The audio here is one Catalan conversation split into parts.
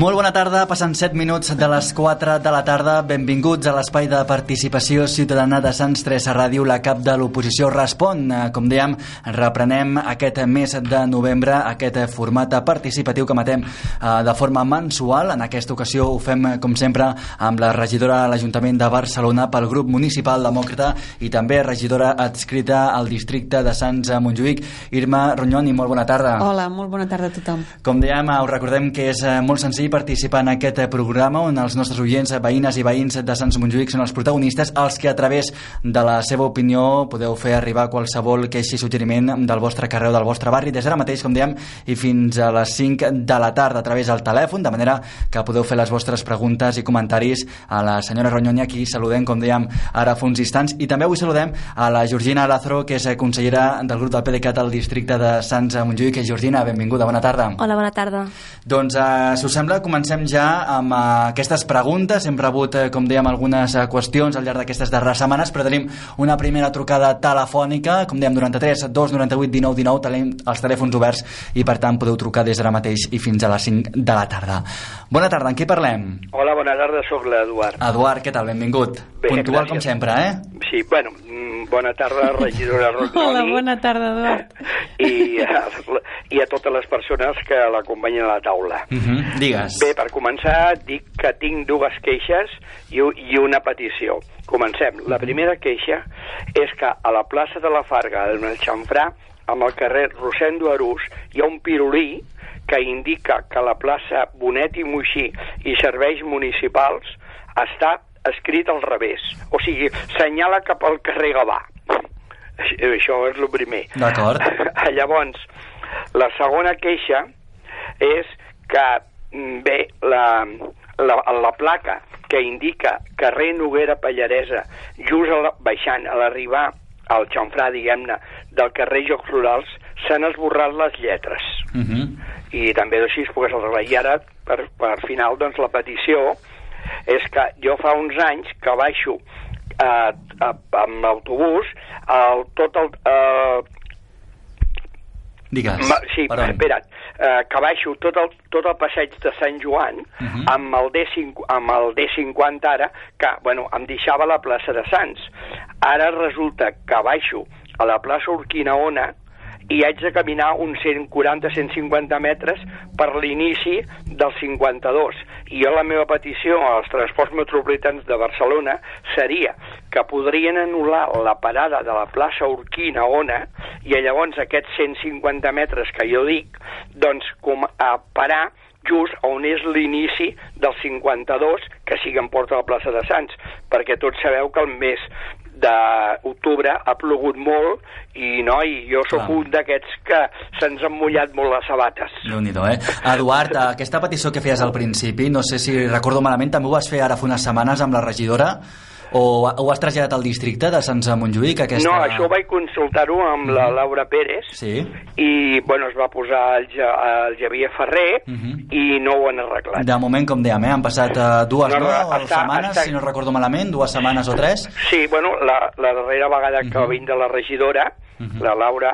Molt bona tarda, passen 7 minuts de les 4 de la tarda. Benvinguts a l'espai de participació ciutadana de Sants 3 a Ràdio, la cap de l'oposició respon. Com dèiem, reprenem aquest mes de novembre, aquest format participatiu que matem eh, de forma mensual. En aquesta ocasió ho fem, com sempre, amb la regidora de l'Ajuntament de Barcelona pel grup municipal demòcrata i també regidora adscrita al districte de Sants a Montjuïc, Irma Ronyoni. Molt bona tarda. Hola, molt bona tarda a tothom. Com dèiem, us recordem que és eh, molt senzill participar en aquest programa on els nostres oients, veïnes i veïns de Sants Montjuïc són els protagonistes, els que a través de la seva opinió podeu fer arribar qualsevol queixa i suggeriment del vostre carrer o del vostre barri des d'ara mateix, com dèiem, i fins a les 5 de la tarda a través del telèfon, de manera que podeu fer les vostres preguntes i comentaris a la senyora Ronyonia, qui saludem, com dèiem, ara fa uns instants, i també avui saludem a la Georgina Lázaro, que és consellera del grup del PDeCAT al districte de Sants Montjuïc. Georgina, benvinguda, bona tarda. Hola, bona tarda. Doncs, eh, si us sembla, comencem ja amb eh, aquestes preguntes. Hem rebut, eh, com dèiem, algunes eh, qüestions al llarg d'aquestes darreres setmanes, però tenim una primera trucada telefònica, com dèiem, 93 298 19 19, tenim els telèfons oberts i, per tant, podeu trucar des d'ara mateix i fins a les 5 de la tarda. Bona tarda, en qui parlem? Hola, bona tarda, sóc l'Eduard. Eduard, què tal? Benvingut. Bé, Puntual, gràcies. com sempre, eh? Sí, bueno, mm, bona tarda, regidora Rognoni. Hola, bona tarda, Eduard. I, a, I a totes les persones que l'acompanyen a la taula. Uh -huh. Digues. Bé, per començar, dic que tinc dues queixes i, i una petició. Comencem. La primera queixa és que a la plaça de la Farga, en el xamfrà, amb el carrer Rosendo Arús, hi ha un pirulí que indica que la plaça Bonet i Moixí i serveis municipals està escrit al revés. O sigui, senyala cap al carrer Gavà. Això és el primer. D'acord. Llavors, la segona queixa és que, bé, la, la, la placa que indica carrer Noguera Pallaresa, just a la, baixant, a l'arribar al xamfrà, diguem-ne, del carrer Jocs Rurals, s'han esborrat les lletres. Uh -huh. I també així es pogués arreglar. I ara, per, per final, doncs, la petició és que jo fa uns anys que baixo eh, a, amb l'autobús el, tot el, eh, Digues. Ma, sí, Per on? espera't, eh, que baixo tot el, tot el passeig de Sant Joan uh Mhm. -huh. amb, el D5, amb el D50 ara, que, bueno, em deixava la plaça de Sants. Ara resulta que baixo a la plaça Urquinaona i haig de caminar uns 140-150 metres per l'inici del 52. I jo la meva petició als transports metropolitans de Barcelona seria que podrien anul·lar la parada de la plaça Urquina Ona i llavors aquests 150 metres que jo dic, doncs com a parar just on és l'inici del 52, que sigui en porta a la plaça de Sants, perquè tots sabeu que el mes d'octubre ha plogut molt i no, i jo sóc Clar. un d'aquests que se'ns han mullat molt les sabates. déu nhi eh? Eduard, aquesta petició que feies al principi, no sé si recordo malament, també ho vas fer ara fa unes setmanes amb la regidora, o ho has traslladat al districte de Sants a Montjuïc? Aquesta... No, això vaig consultar-ho amb la Laura Pérez Sí. i, bueno, es va posar el, Ja- el Javier Ferrer Mhm. i no ho han arreglat. De moment, com dèiem, eh? han passat uh, dues No, no, no, està- setmanes, està- si no recordo malament, dues setmanes o tres. Sí, bueno, la, la darrera vegada que va vindre la regidora, Mhm. la Laura,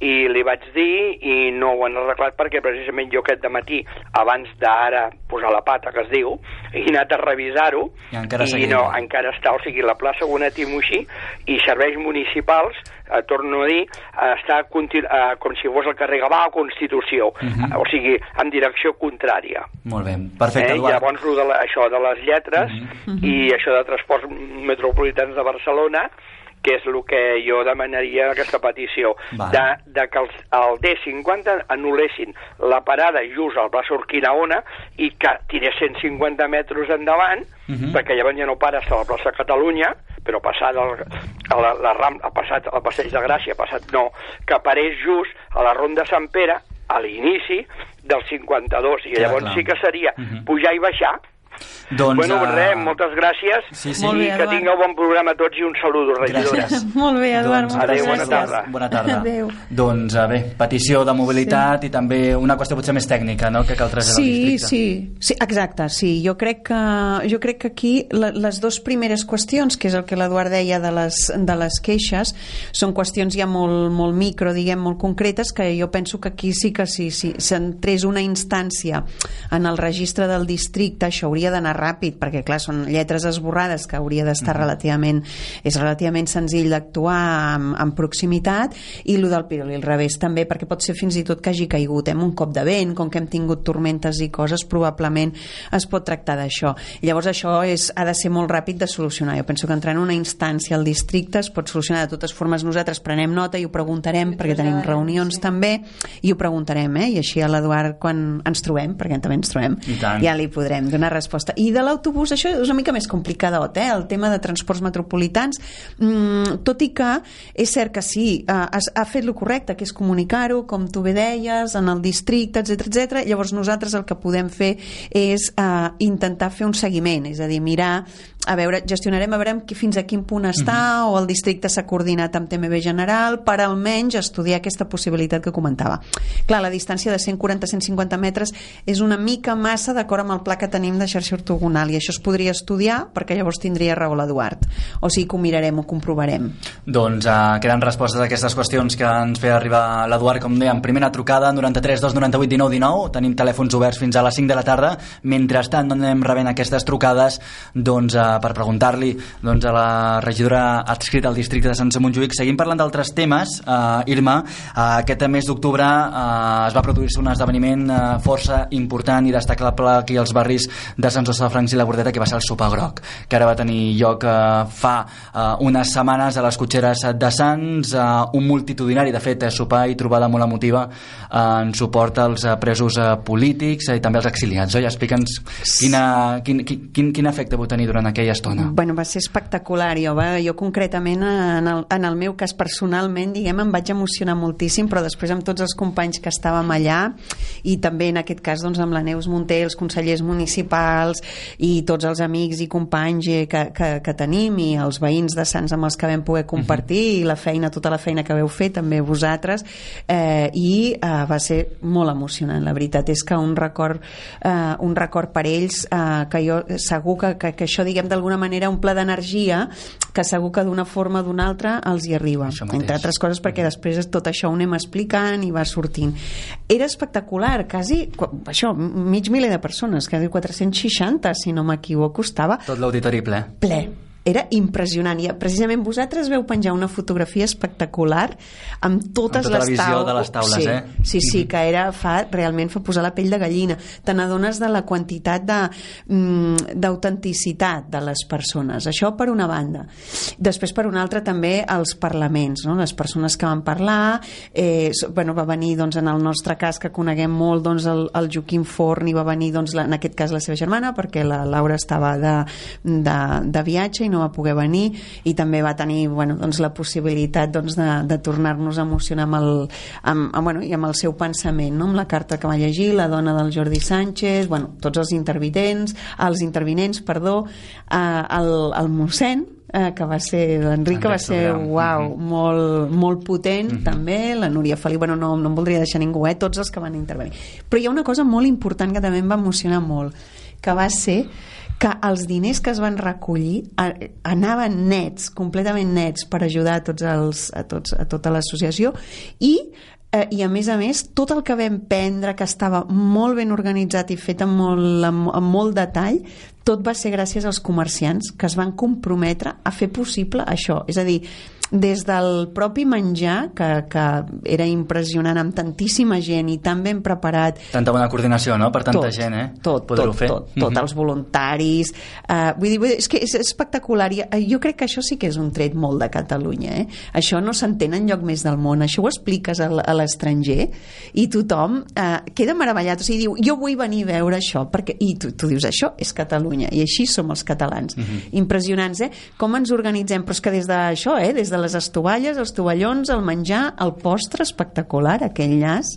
i li vaig dir i no ho han arreglat perquè precisament jo aquest matí, abans d'ara posar la pata, que es diu, he anat a revisar-ho I encara i no, encara està, o sigui, la plaça Bonet i Moixí i serveis municipals, eh, torno a dir, eh, està eh, com si fos el carrer Gavà o Constitució, Mhm. eh, o sigui, en direcció contrària. Molt bé, perfecte, Eh? Eduard. Llavors, de la, això de les lletres Mhm. i això de transports metropolitans de Barcelona, que és el que jo demanaria aquesta petició, Vale. de, de que els, el D50 anul·lessin la parada just al plaça Urquinaona i que tirés 150 metres endavant, Mhm. perquè llavors ja no para fins a la plaça Catalunya, però passat el, a la, la ram, ha passat al passeig de Gràcia, passat no, que parés just a la Ronda Sant Pere, a l'inici del 52, i Clar, llavors clar. sí que seria Mhm. pujar i baixar, Doncs, bueno, eh, res, moltes gràcies Sí, sí. Molt bé, i que tingueu bon programa tots i un saludo, regidora. Gràcies. Molt bé, Eduard, Doncs, moltes adéu, bona gràcies. tarda. Bona tarda. Adéu. Doncs eh, bé, petició de mobilitat i també una qüestió potser més tècnica, no?, que cal traslladar al Sí, districte. sí, sí, exacte, sí. Jo crec que, jo crec que aquí la, les dues primeres qüestions, que és el que l'Eduard deia de les, de les queixes, són qüestions ja molt, molt micro, diguem, molt concretes, que jo penso que aquí sí que si sí, s'entrés una instància en el registre del districte, això hauria d'anar ràpid, perquè clar, són lletres esborrades que hauria d'estar Mhm. relativament, és relativament senzill d'actuar amb, amb proximitat, i el del Piroli al revés també, perquè pot ser fins i tot que hagi caigut, eh, amb un cop de vent, com que hem tingut tormentes i coses, probablement es pot tractar d'això. Llavors això és, ha de ser molt ràpid de solucionar. Jo penso que entrar en una instància al districte es pot solucionar de totes formes. Nosaltres prenem nota i ho preguntarem, perquè tenim reunions també, i ho preguntarem, eh? i així a l'Eduard quan ens trobem, perquè també ens trobem, ja li podrem donar resposta. I de l'autobús, això és una mica més complicadot, eh? el tema de transports metropolitans, mm, tot i que és cert que sí, eh, has, ha fet el correcte, que és comunicar-ho, com tu bé deies, en el districte, etc etc. Llavors nosaltres el que podem fer és eh, intentar fer un seguiment, és a dir, mirar a veure, gestionarem a veure fins a quin punt està o el districte s'ha coordinat amb TMB General per almenys estudiar aquesta possibilitat que comentava. Clar, la distància de 140-150 metres és una mica massa d'acord amb el pla que tenim de xarxa ortogonal i això es podria estudiar perquè llavors tindria raó l'Eduard. O sigui que ho mirarem, ho comprovarem. Doncs uh, queden respostes a aquestes qüestions que ens feia arribar l'Eduard, com dèiem, primera trucada 93 298 19 19, tenim telèfons oberts fins a les 5 de la tarda, mentrestant no anem rebent aquestes trucades doncs, uh, per preguntar-li doncs, a la regidora adscrita al districte de Sant Montjuïc. Seguim parlant d'altres temes, uh, Irma, uh, aquest mes d'octubre uh, es va produir-se un esdeveniment uh, força important i destacable aquí als barris de Sant Josep de Francs i la Bordeta, que va ser el sopar groc, que ara va tenir lloc uh, fa uh, unes setmanes a les cotxeres de Sants, uh, un multitudinari, de fet, eh, sopar i trobada molt emotiva uh, en suport als uh, presos uh, polítics i també als exiliats. Oi? Explica'ns quina, quin, quin, quin, efecte vau tenir durant aquella estona. Bueno, va ser espectacular. Jo, va, jo concretament, en el, en el meu cas personalment, diguem, em vaig emocionar moltíssim, però després amb tots els companys que estàvem allà i també en aquest cas doncs, amb la Neus Munté, els consellers municipals i tots els amics i companys eh, que, que, que tenim i els veïns de Sants amb els que vam poder compartir i la feina, tota la feina que veu fer també vosaltres eh, i eh, va ser molt emocionant la veritat és que un record, eh, un record per ells eh, que jo segur que, que, que això diguem d'alguna manera un pla d'energia que segur que d'una forma o d'una altra els hi arriba. Entre altres coses perquè després tot això ho anem explicant i va sortint. Era espectacular, quasi qu- això, mig miler de persones, quasi 460 si no m'equivoco, estava Tot l'auditori ple. ple era impressionant. I precisament vosaltres veu penjar una fotografia espectacular amb totes Amb tota les taules de les taules, sí, eh? sí, sí, que era fa, realment fa posar la pell de gallina. Te n'adones de la quantitat de, mm, d'autenticitat de les persones. Això per una banda. Després per una altra també els parlaments no? les persones que van parlar eh, bueno, va venir doncs, en el nostre cas que coneguem molt doncs, el, el Joaquim Forn i va venir doncs, la, en aquest cas la seva germana perquè la Laura estava de, de, de viatge i no va poder venir i també va tenir bueno, doncs, la possibilitat doncs, de, de tornar-nos a emocionar amb el, amb, amb, bueno, i amb el seu pensament no? amb la carta que va llegir, la dona del Jordi Sánchez bueno, tots els intervinents els intervinents, perdó eh, el, el mossèn eh, que va ser l'Enric que va ser uau, Mhm. molt, molt potent també, la Núria Felip bueno, no, no em voldria deixar ningú, eh, tots els que van intervenir però hi ha una cosa molt important que també em va emocionar molt que va ser que els diners que es van recollir anaven nets, completament nets per ajudar a tots els, a, tots, a tota l'associació i eh, i a més a més tot el que vam prendre que estava molt ben organitzat i fet amb molt, amb, amb molt detall tot va ser gràcies als comerciants que es van comprometre a fer possible això. És a dir, des del propi menjar que, que era impressionant amb tantíssima gent i tan ben preparat Tanta bona coordinació, no?, per tanta tot, gent, eh? Tot, tot, fer. tot, tot, Mhm. els voluntaris. Uh, vull dir, vull dir, és que és espectacular. I, eh, jo crec que això sí que és un tret molt de Catalunya. Eh? Això no s'entén en lloc més del món. Això ho expliques a, a l'estranger i tothom uh, queda meravellat. O sigui, diu, jo vull venir a veure això. Perquè... I tu, tu dius, això és Catalunya. I així som els catalans. Mhm. Impressionants, eh? Com ens organitzem? Però és que des d'això, eh? des de de les estovalles, els tovallons, el menjar, el postre espectacular, aquell llaç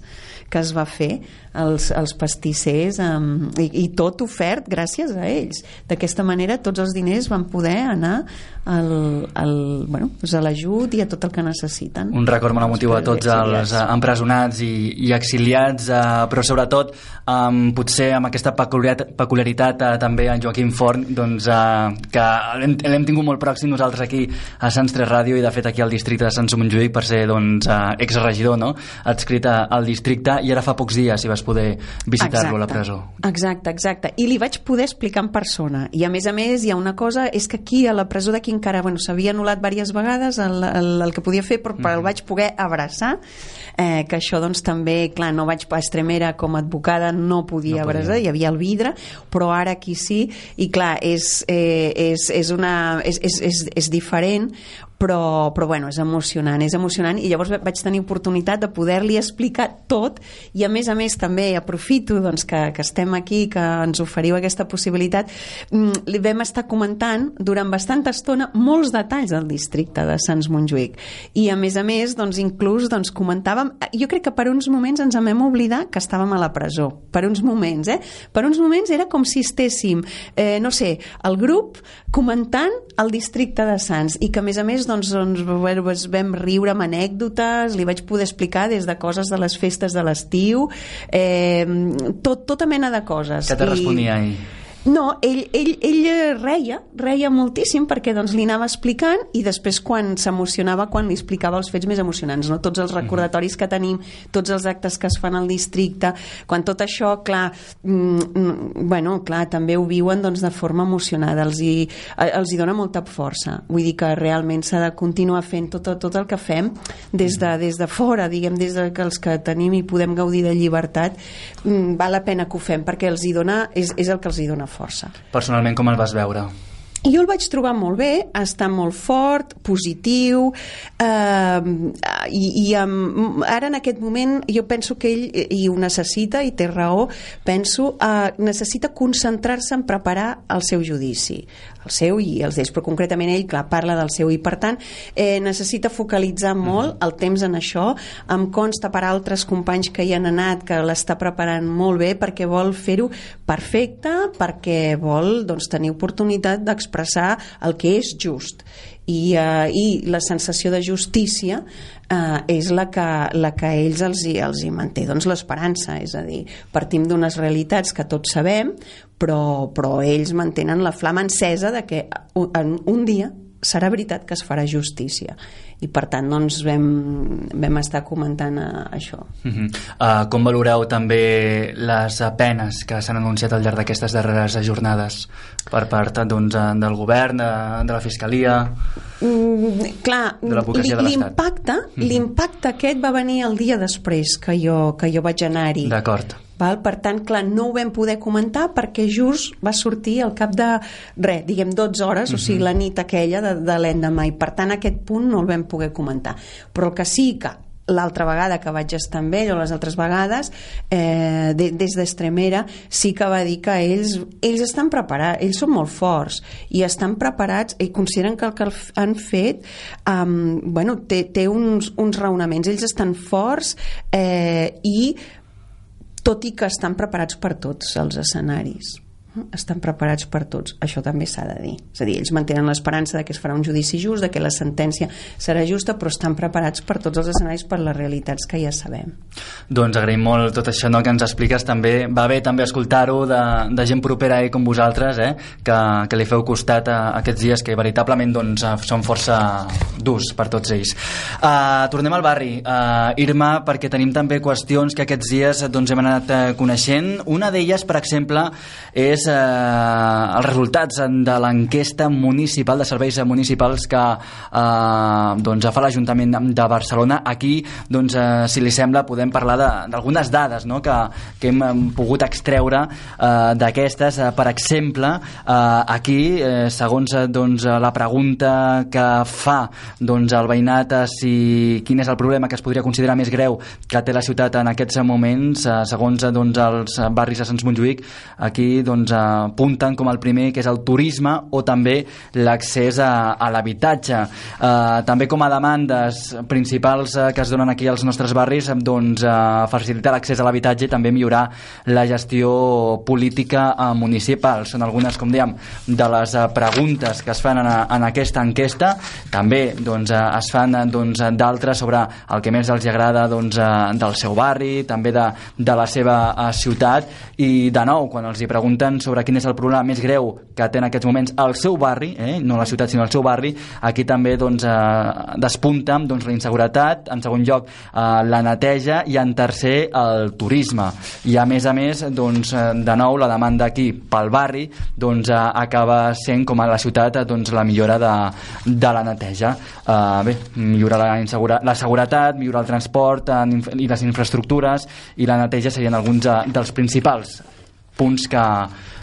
que es va fer els, els pastissers um, i, i tot ofert gràcies a ells. D'aquesta manera tots els diners van poder anar al, al, bueno, doncs a l'ajut i a tot el que necessiten. Un record molt emotiu a tots els uh, empresonats i, i exiliats, uh, però sobretot um, potser amb aquesta peculiaritat, peculiaritat uh, també en Joaquim Forn, doncs, uh, que l'hem tingut molt pròxim nosaltres aquí a Sants 3 Ràdio i de fet aquí al districte de Sants Montjuïc per ser doncs, uh, exregidor no? adscrit al districte i ara fa pocs dies hi vas poder visitar-lo a la presó. Exacte, exacte. I li vaig poder explicar en persona. I a més a més hi ha una cosa, és que aquí a la presó d'aquí encara bueno, s'havia anul·lat diverses vegades el, el, el que podia fer, però, però el vaig poder abraçar, eh, que això doncs també, clar, no vaig a Estremera com a advocada, no podia no abraçar, hi havia el vidre, però ara aquí sí, i clar, és, eh, és, és, una, és, és, és, és diferent, però, però bueno, és emocionant, és emocionant i llavors vaig tenir oportunitat de poder-li explicar tot i a més a més també aprofito doncs, que, que estem aquí, que ens oferiu aquesta possibilitat mm, li vam estar comentant durant bastanta estona molts detalls del districte de Sants Montjuïc i a més a més doncs, inclús doncs, comentàvem, jo crec que per uns moments ens en vam oblidar que estàvem a la presó per uns moments, eh? per uns moments era com si estéssim, eh, no sé el grup comentant el districte de Sants i que a més a més doncs, doncs bueno, vam riure amb anècdotes, li vaig poder explicar des de coses de les festes de l'estiu, eh, tot, tota mena de coses. Què te I... responia ell? No, ell, ell, ell reia, reia moltíssim perquè doncs, li anava explicant i després quan s'emocionava quan li explicava els fets més emocionants, no? tots els mhm. recordatoris que tenim, tots els actes que es fan al districte, quan tot això, clar, mm, mm, bueno, clar, també ho viuen doncs, de forma emocionada, els hi, eh, els hi dona molta força. Vull dir que realment s'ha de continuar fent tot, tot el que fem des de, des de fora, diguem, des de que els que tenim i podem gaudir de llibertat, mm, val la pena que ho fem perquè els hi dona, és, és el que els hi dona força. Personalment, com el vas veure? Jo el vaig trobar molt bé, està molt fort, positiu, eh, i, i um, ara en aquest moment jo penso que ell i ho necessita, i té raó, penso, eh, necessita concentrar-se en preparar el seu judici el seu i els d'ells, però concretament ell, clar, parla del seu i per tant eh, necessita focalitzar molt el temps en això, em consta per altres companys que hi han anat que l'està preparant molt bé perquè vol fer-ho perfecte, perquè vol doncs, tenir oportunitat d'expressar el que és just. I, eh, i la sensació de justícia eh, és la que, la que ells els hi, els hi manté. Doncs l'esperança, és a dir, partim d'unes realitats que tots sabem, però, però ells mantenen la flama encesa de que en un dia serà veritat que es farà justícia. I per tant doncs vam, vam estar comentant uh, això. Uh -huh. uh, Com valoreu també les penes que s'han anunciat al llarg d'aquestes darreres jornades per part doncs, del govern, de, de la Fiscalia mm, clar, l'impacte -huh. l'impacte aquest va venir el dia després que jo, que jo vaig anar-hi d'acord Val? Per tant, clar, no ho vam poder comentar perquè just va sortir al cap de, res, diguem, 12 hores, uh -huh. o sigui, mhm. la nit aquella de, de l'endemà, i per tant aquest punt no el vam poder comentar. Però el que sí que l'altra vegada que vaig estar amb ell o les altres vegades eh, de, des d'Estremera sí que va dir que ells, ells estan preparats ells són molt forts i estan preparats i consideren que el que han fet um, bueno, té, té uns, uns raonaments. Ells estan forts eh, i tot i que estan preparats per tots els escenaris estan preparats per tots, això també s'ha de dir. És a dir, ells mantenen l'esperança de que es farà un judici just, de que la sentència serà justa però estan preparats per tots els escenaris per les realitats que ja sabem. Doncs agraïm molt tot això no, que ens expliques. També, va bé també escoltar-ho de, de gent propera i com vosaltres eh, que, que li feu costat a, aquests dies que veritablement doncs, són força durs per tots ells. Uh, Tornem al barri. Uh, Irma, perquè tenim també qüestions que aquests dies doncs, hem anat coneixent. Una d'elles, per exemple, és és eh, els resultats de l'enquesta municipal de serveis municipals que eh, doncs, fa l'Ajuntament de Barcelona. Aquí, doncs, eh, si li sembla, podem parlar d'algunes dades no? que, que hem pogut extreure eh, d'aquestes. Eh, per exemple, eh, aquí, eh, segons eh, doncs, la pregunta que fa doncs, el veïnat eh, si quin és el problema que es podria considerar més greu que té la ciutat en aquests moments, eh, segons doncs, els barris de Sants Montjuïc, aquí doncs, doncs, apunten com el primer, que és el turisme o també l'accés a, a l'habitatge. Eh, també com a demandes principals eh, que es donen aquí als nostres barris, doncs, eh, facilitar l'accés a l'habitatge i també millorar la gestió política eh, municipal. Són algunes, com dèiem, de les eh, preguntes que es fan en, en aquesta enquesta. També doncs, eh, es fan doncs, d'altres sobre el que més els agrada doncs, eh, del seu barri, també de, de la seva eh, ciutat i de nou, quan els hi pregunten sobre quin és el problema més greu que té en aquests moments el seu barri, eh, no la ciutat sinó el seu barri, aquí també doncs, eh, despunta doncs, la inseguretat, en segon lloc eh, la neteja i en tercer el turisme. I a més a més, doncs, eh, de nou, la demanda aquí pel barri doncs, eh, acaba sent com a la ciutat doncs, la millora de, de la neteja. Eh, bé, millorar la, insegura, la seguretat, millorar el transport en, i les infraestructures i la neteja serien alguns de, dels principals punts que,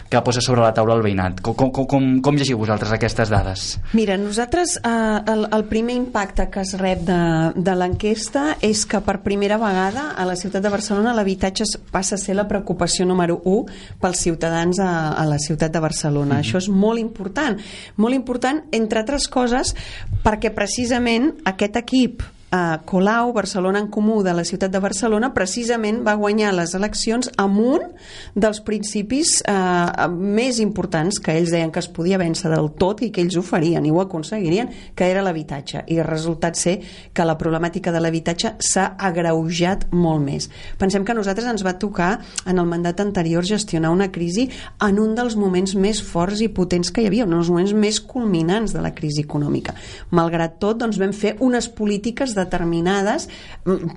que posa sobre la taula el veïnat. Com, com, com, com llegiu vosaltres aquestes dades? Mira, nosaltres eh, el, el primer impacte que es rep de, de l'enquesta és que per primera vegada a la ciutat de Barcelona l'habitatge passa a ser la preocupació número 1 pels ciutadans a, a la ciutat de Barcelona. Mm -hmm. Això és molt important. Molt important, entre altres coses, perquè precisament aquest equip eh, Colau, Barcelona en Comú de la ciutat de Barcelona, precisament va guanyar les eleccions amb un dels principis eh, més importants que ells deien que es podia vèncer del tot i que ells ho farien i ho aconseguirien, que era l'habitatge. I el resultat ser que la problemàtica de l'habitatge s'ha agreujat molt més. Pensem que a nosaltres ens va tocar en el mandat anterior gestionar una crisi en un dels moments més forts i potents que hi havia, un dels moments més culminants de la crisi econòmica. Malgrat tot, doncs, vam fer unes polítiques determinades,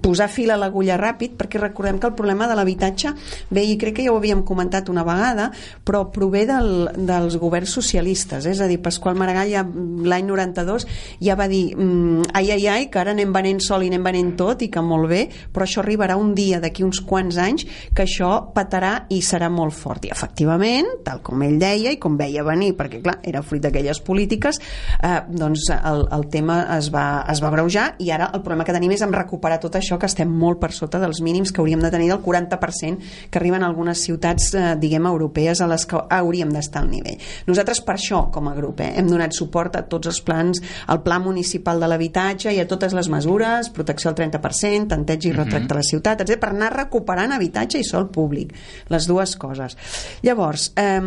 posar fil a l'agulla ràpid, perquè recordem que el problema de l'habitatge, bé, i crec que ja ho havíem comentat una vegada, però prové del, dels governs socialistes, és a dir, Pasqual Maragall ja l'any 92 ja va dir mm, ai, ai, ai, que ara anem venent sol i anem venent tot i que molt bé, però això arribarà un dia d'aquí uns quants anys que això patarà i serà molt fort. I efectivament, tal com ell deia i com veia venir, perquè clar, era fruit d'aquelles polítiques, eh, doncs el, el tema es va, es va greujar i ara el problema que tenim és en recuperar tot això que estem molt per sota dels mínims que hauríem de tenir del 40% que arriben a algunes ciutats, eh, diguem, europees a les que hauríem d'estar al nivell. Nosaltres per això, com a grup, eh, hem donat suport a tots els plans, al pla municipal de l'habitatge i a totes les mesures, protecció al 30%, tanteig i retracte uh -huh. a la ciutat, etc per anar recuperant habitatge i sol públic. Les dues coses. Llavors, eh,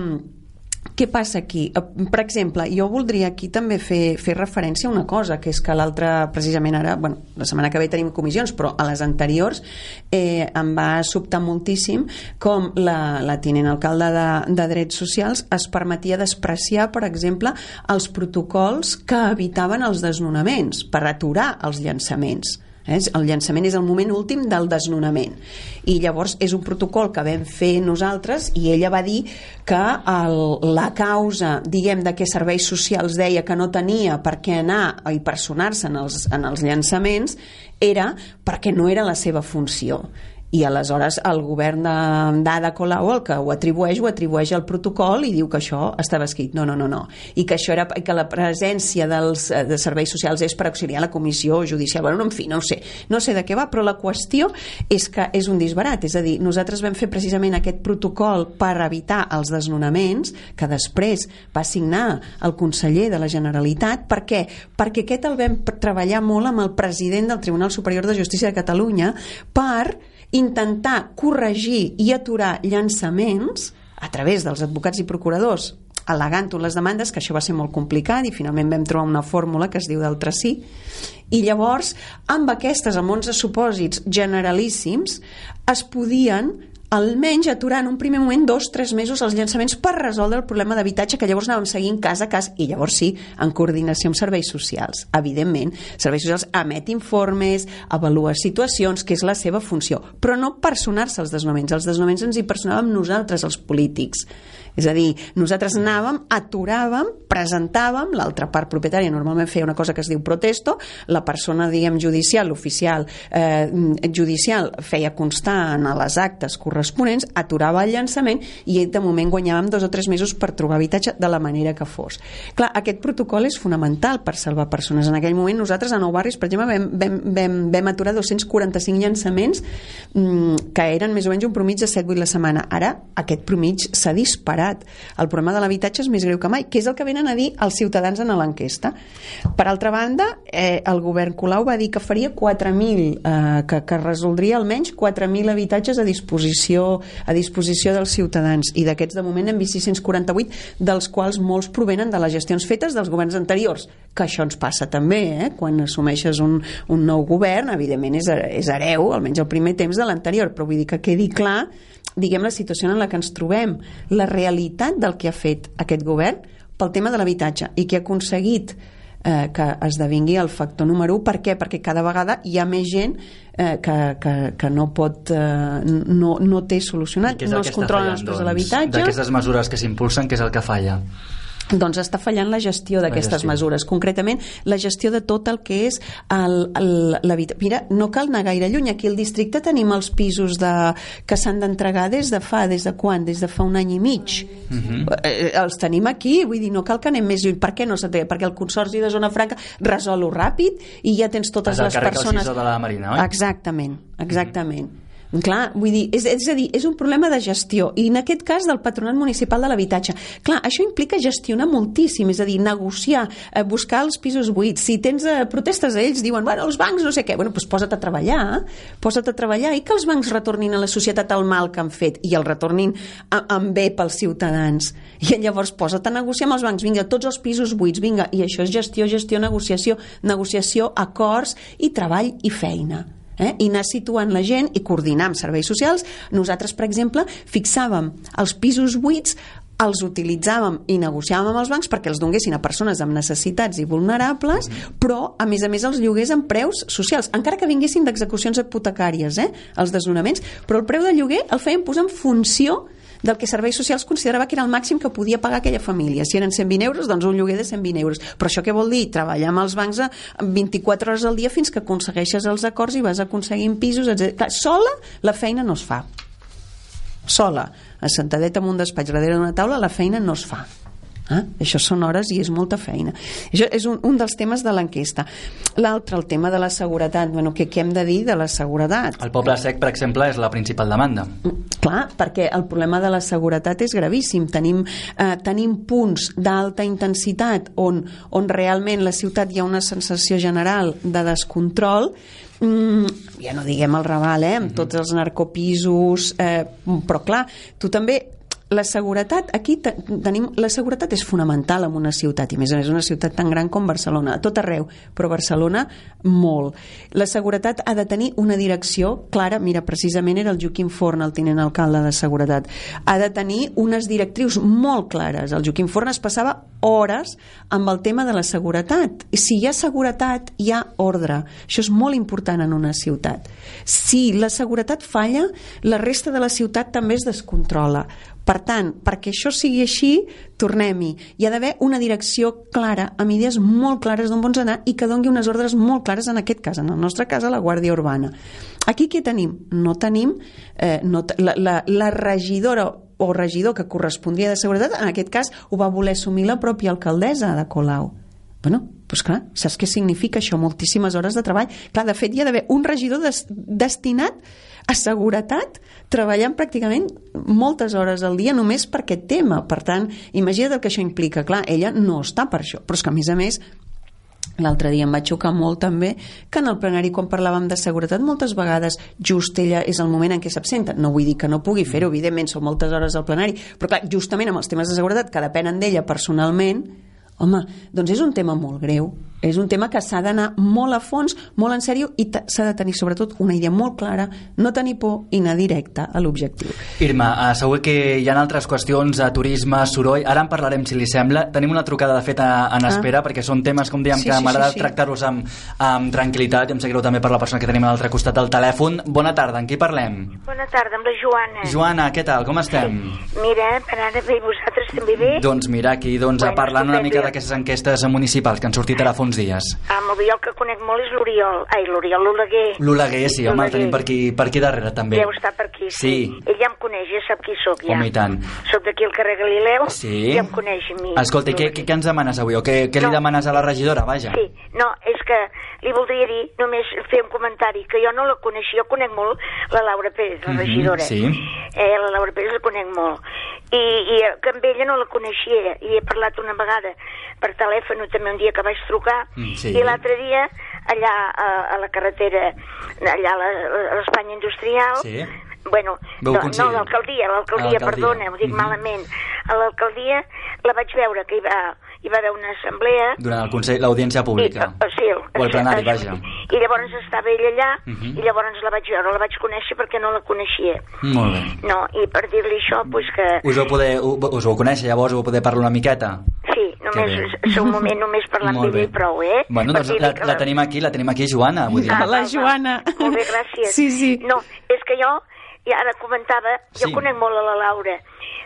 què passa aquí? Eh, per exemple, jo voldria aquí també fer, fer referència a una cosa, que és que l'altre, precisament ara, bueno, la setmana que ve tenim comissions, però a les anteriors eh, em va sobtar moltíssim com la, la tinent alcalde de, de Drets Socials es permetia despreciar, per exemple, els protocols que evitaven els desnonaments per aturar els llançaments Eh? El llançament és el moment últim del desnonament. I llavors és un protocol que vam fer nosaltres i ella va dir que el, la causa, diguem, de què serveis socials deia que no tenia per què anar i personar-se en, els, en els llançaments era perquè no era la seva funció i aleshores el govern d'Ada Colau el que ho atribueix, ho atribueix al protocol i diu que això estava escrit. No, no, no, no. I que això era que la presència dels de serveis socials és per auxiliar la comissió judicial. Bueno, en fi, no sé. No sé de què va, però la qüestió és que és un disbarat. És a dir, nosaltres vam fer precisament aquest protocol per evitar els desnonaments que després va signar el conseller de la Generalitat. Per què? Perquè aquest el vam treballar molt amb el president del Tribunal Superior de Justícia de Catalunya per intentar corregir i aturar llançaments a través dels advocats i procuradors al·legant les demandes, que això va ser molt complicat i finalment vam trobar una fórmula que es diu del sí i llavors amb aquestes, amb 11 supòsits generalíssims es podien almenys aturar en un primer moment dos, tres mesos els llançaments per resoldre el problema d'habitatge que llavors anàvem seguint cas a cas i llavors sí, en coordinació amb serveis socials. Evidentment, serveis socials emet informes, avalua situacions, que és la seva funció, però no personar-se als desnonaments. Els desnonaments ens hi personàvem nosaltres, els polítics. És a dir, nosaltres anàvem, aturàvem, presentàvem, l'altra part propietària normalment feia una cosa que es diu protesto, la persona, diguem, judicial, l'oficial eh, judicial feia constar en les actes corresponents, aturava el llançament i de moment guanyàvem dos o tres mesos per trobar habitatge de la manera que fos. Clar, aquest protocol és fonamental per salvar persones. En aquell moment nosaltres a Nou Barris, per exemple, vam, vam, vam, vam aturar 245 llançaments mmm, que eren més o menys un promig de 7-8 la setmana. Ara aquest promig s'ha disparat. El problema de l'habitatge és més greu que mai, que és el que venen a dir els ciutadans en l'enquesta. Per altra banda, eh, el govern Colau va dir que faria 4.000, eh, que, que resoldria almenys 4.000 habitatges a disposició a disposició dels ciutadans i d'aquests de moment vist 648 dels quals molts provenen de les gestions fetes dels governs anteriors que això ens passa també eh? quan assumeixes un, un nou govern evidentment és, és hereu, almenys el primer temps de l'anterior, però vull dir que quedi clar diguem la situació en la que ens trobem la realitat del que ha fet aquest govern pel tema de l'habitatge i que ha aconseguit eh, que esdevingui el factor número 1. Per què? Perquè cada vegada hi ha més gent eh, que, que, que no pot eh, no, no té solucionat, no es controlen els preus doncs, de l'habitatge. D'aquestes mesures que s'impulsen, què és el que falla? Doncs està fallant la gestió d'aquestes mesures, concretament la gestió de tot el que és l'habitatge. Mira, no cal anar gaire lluny, aquí al districte tenim els pisos de, que s'han d'entregar des de fa, des de quan? Des de fa un any i mig. Uh mhm. -huh. eh, els tenim aquí, vull dir, no cal que anem més lluny. Per què no s'entrega? Perquè el Consorci de Zona Franca resol-ho ràpid i ja tens totes les persones... de la Marina, oi? Exactament, exactament. Uh -huh Clar, vull dir, és, és a dir, és un problema de gestió i en aquest cas del Patronat Municipal de l'Habitatge. Clar, això implica gestionar moltíssim, és a dir, negociar, eh, buscar els pisos buits. Si tens eh, protestes a ells, diuen, bueno, els bancs no sé què, bueno, doncs posa't a treballar, posa't a treballar i que els bancs retornin a la societat el mal que han fet i el retornin amb bé pels ciutadans. I llavors posa't a negociar amb els bancs, vinga, tots els pisos buits, vinga, i això és gestió, gestió, negociació, negociació, acords i treball i feina eh? i anar situant la gent i coordinar amb serveis socials. Nosaltres, per exemple, fixàvem els pisos buits els utilitzàvem i negociàvem amb els bancs perquè els donguessin a persones amb necessitats i vulnerables, però a més a més els lloguers amb preus socials, encara que vinguessin d'execucions hipotecàries, eh, els desnonaments, però el preu de lloguer el feien posar en funció del que Serveis Socials considerava que era el màxim que podia pagar aquella família. Si eren 120 euros, doncs un lloguer de 120 euros. Però això què vol dir? Treballar amb els bancs 24 hores al dia fins que aconsegueixes els acords i vas aconseguint pisos, etc. Clar, sola la feina no es fa. Sola, assentadeta en un despatx darrere d'una taula, la feina no es fa. Eh? Això són hores i és molta feina. Això és un, un dels temes de l'enquesta. L'altre, el tema de la seguretat. Bueno, què, què hem de dir de la seguretat? El poble sec, per exemple, és la principal demanda. Clar, perquè el problema de la seguretat és gravíssim. Tenim, eh, tenim punts d'alta intensitat on, on realment la ciutat hi ha una sensació general de descontrol Mm, ja no diguem el Raval, eh, amb mhm. tots els narcopisos, eh, però clar, tu també la seguretat, aquí tenim, la seguretat és fonamental en una ciutat, i més a més una ciutat tan gran com Barcelona, a tot arreu, però Barcelona molt. La seguretat ha de tenir una direcció clara, mira, precisament era el Joaquim Forn, el tinent alcalde de Seguretat, ha de tenir unes directrius molt clares. El Joaquim Forn es passava hores amb el tema de la seguretat. Si hi ha seguretat, hi ha ordre. Això és molt important en una ciutat. Si la seguretat falla, la resta de la ciutat també es descontrola per tant, perquè això sigui així, tornem-hi. Hi ha d'haver una direcció clara, amb idees molt clares d'on vols anar i que dongui unes ordres molt clares, en aquest cas, en el nostre cas, a la Guàrdia Urbana. Aquí què tenim? No tenim eh, no, la, la, la regidora o regidor que correspondria de seguretat, en aquest cas ho va voler assumir la pròpia alcaldessa de Colau. Bueno, doncs clar, saps què significa això? Moltíssimes hores de treball. Clar, de fet, hi ha d'haver un regidor des, destinat a seguretat treballant pràcticament moltes hores al dia només per aquest tema. Per tant, imagina't el que això implica. Clar, ella no està per això, però és que a més a més L'altre dia em va xocar molt també que en el plenari quan parlàvem de seguretat moltes vegades just ella és el moment en què s'absenta. No vull dir que no pugui fer-ho, evidentment són moltes hores al plenari, però clar, justament amb els temes de seguretat que depenen d'ella personalment, home, doncs és un tema molt greu és un tema que s'ha d'anar molt a fons, molt en sèrio i s'ha de tenir sobretot una idea molt clara, no tenir por i anar directe a l'objectiu. Irma, uh, segur que hi ha altres qüestions, a turisme, soroll, ara en parlarem si li sembla. Tenim una trucada de fet en espera ah. perquè són temes, com dèiem, sí, que sí, m'agrada sí, sí. tractar-los amb, amb tranquil·litat i em sap greu també per la persona que tenim a l'altre costat del telèfon. Bona tarda, amb qui parlem? Bona tarda, amb la Joana. Joana, què tal, com estem? Mira, per ara bé, vosaltres també bé? Doncs mira, aquí doncs, bueno, parlant una mica d'aquestes enquestes municipals que han sortit ara fa uns uns dies. Jo el que conec molt és l'Oriol. Ai, l'Oriol, l'Oleguer. L'Oleguer, sí, home, el tenim per aquí, per aquí darrere, també. Deu estar per aquí, sí. Sí. Ell ja em coneix, ja sap qui sóc, ja. Home, i tant. Soc d'aquí al carrer Galileu, Sí. ja em coneix a mi. Escolta, què, què, què ens demanes avui? O què, què li No. demanes a la regidora, vaja? Sí, no, és que li voldria dir, només fer un comentari, que jo no la coneixia, jo conec molt la Laura Pérez, la Mhm, regidora. sí. Eh, la Laura Pérez la conec molt. I, i que amb ella no la coneixia, i he parlat una vegada per telèfon també un dia que vaig trucar, Mm, sí. i l'altre dia allà a, a la carretera, allà a l'Espanya Industrial, Sí. Bueno, Vau no, coincidir? no l'alcaldia, l'alcaldia, perdona, ho dic Mhm. malament. A l'alcaldia la vaig veure que hi va, hi va haver una assemblea Durant el Consell, l'audiència pública. i, uh, sí, O el plenari, vaja. I llavors estava ella allà Mhm. i llavors la vaig veure, la vaig conèixer perquè no la coneixia. Molt bé. No, i per dir-li això, doncs que... Us vau poder, us vau conèixer, llavors ho vau poder parlar una miqueta? Sí, només un moment només parlar amb ella i prou, eh? Bueno, doncs la, que la tenim aquí, la tenim aquí, Joana. Vull dir, Ah, la. Joana. Molt bé, gràcies. Sí, sí. No, és que jo, i ara comentava, jo Sí. conec molt a la Laura,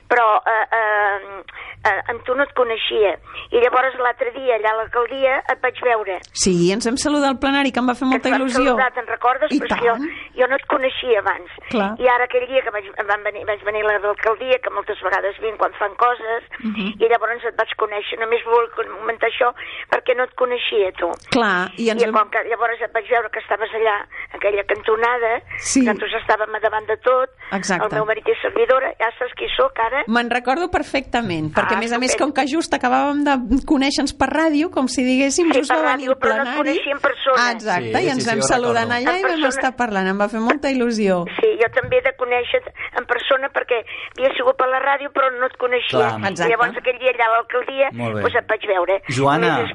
però eh, eh, eh, amb tu no et coneixia. I llavors l'altre dia, allà a l'alcaldia, et vaig veure. Sí, ens vam saludar al plenari, que em va fer molta il·lusió. saludar, te'n recordes? I Però que jo, tant. jo no et coneixia abans. Clar. I ara aquell dia que vaig, van venir, vaig venir a l'alcaldia, que moltes vegades vinc quan fan coses, Mhm. i llavors et vaig conèixer. Només vull comentar això perquè no et coneixia, tu. Clar, i ens I vam... com que llavors et vaig veure que estaves allà, aquella cantonada, Sí. que nosaltres estàvem a davant de tot, Exacte. el meu marit és servidora, ja saps qui sóc ara, Me'n recordo perfectament, perquè Ah, a més a més, com que just acabàvem de conèixer-nos per ràdio, com si diguéssim, Sí, just per va venir ràdio, el però no plenari. coneixia en persona. Ah, exacte, Sí, i ens sí, sí, vam ho saludar recordo. allà i En vam persona. estar parlant, em va fer molta il·lusió. Sí, jo també he de conèixer en persona perquè havia sigut per la ràdio però no et coneixia. Clar. I Exacte. llavors aquell dia allà a l'alcaldia doncs et vaig veure. Joana. És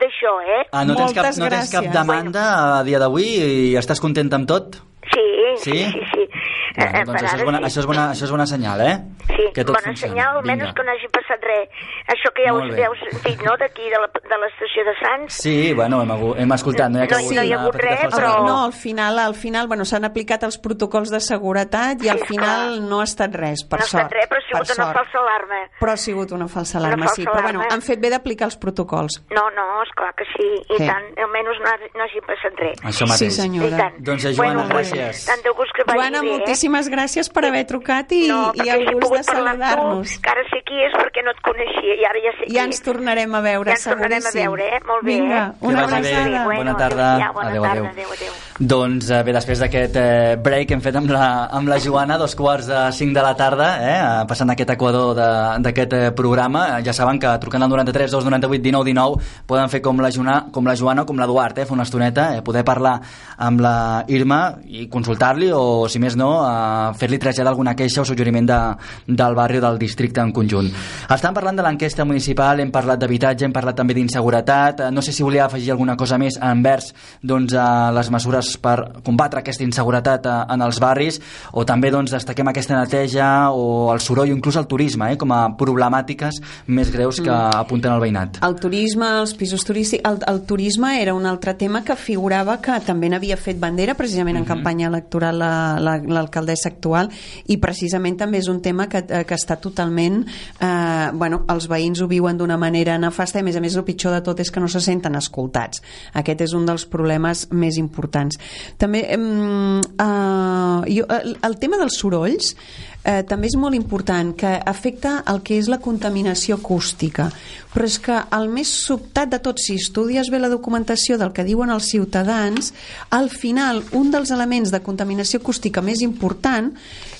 d'això, eh? Ah, no tens, cap, Moltes no tens cap demanda a dia d'avui i estàs contenta amb tot? Sí, Sí? sí, sí. sí. Eh, Bueno, eh, doncs això és, bona, sí. això, és bona, això és bona senyal, eh? Sí, que tot bona funciona. senyal, almenys Vinga. que no hagi passat res. Això que ja Molt us, bé. ja us sentit, no?, d'aquí, de la- de l'estació de Sants. Sí, bueno, hem, hagut- hem escoltat, no hi ha, No, hagut no hi ha una hagut res, però- No, al final, al final bueno, s'han aplicat els protocols de seguretat i al Sí, final clar. no ha estat res, per no ha sort. estat res, però ha per sigut una sort. falsa alarma. Però ha sigut una falsa Una alarma, falsa sí. Però bueno, alarma. han fet bé d'aplicar els protocols. No, no, esclar que sí, i Sí. tant, almenys no, ha- no hagi passat res. Això mateix. Sí, senyora. Doncs, Joana, bueno, gràcies. Tant de gust que vagi Joana, bé, eh? Moltíssimes gràcies per haver trucat i, no, i el gust de saludar-nos. Que ara sé qui és perquè no et coneixia i ara ja sé qui Ja ens és. tornarem a veure, ja ens tornarem a seguríssim. veure, eh? Molt bé, Vinga, eh? una Que bé. abraçada. Bona tarda. Ja, bona Adéu, tarda, adéu. adéu, adéu. Doncs eh, bé, després d'aquest eh, break que hem fet amb la, amb la Joana, dos quarts de cinc de la tarda, eh, passant aquest equador de- d'aquest eh, programa, eh, ja saben que trucant al 93 298 19 19 poden fer com la, Joana, com la Joana o com l'Eduard, eh, fer una estoneta, eh, poder parlar amb la Irma i consultar-li o, si més no, eh, fer-li traslladar alguna queixa o suggeriment de, del barri o del districte en conjunt. Estan parlant de l'enquesta municipal, hem parlat d'habitatge, hem parlat també d'inseguretat, eh, no sé si volia afegir alguna cosa més envers doncs, a les mesures per combatre aquesta inseguretat eh, en els barris o també doncs, destaquem aquesta neteja o el soroll o inclús el turisme eh, com a problemàtiques més greus que apunten al veïnat. El turisme, els pisos turístics... El, el turisme era un altre tema que figurava que també n'havia fet bandera precisament en campanya electoral la- la- l'alcaldessa actual i precisament també és un tema que, eh, que està totalment... Eh, bueno, els veïns ho viuen d'una manera nefasta i a més a més el pitjor de tot és que no se senten escoltats. Aquest és un dels problemes més importants. També eh, eh, jo, el, el tema dels sorolls eh, també és molt important, que afecta el que és la contaminació acústica. Però és que el més sobtat de tot, si estudies bé la documentació del que diuen els ciutadans, al final un dels elements de contaminació acústica més important,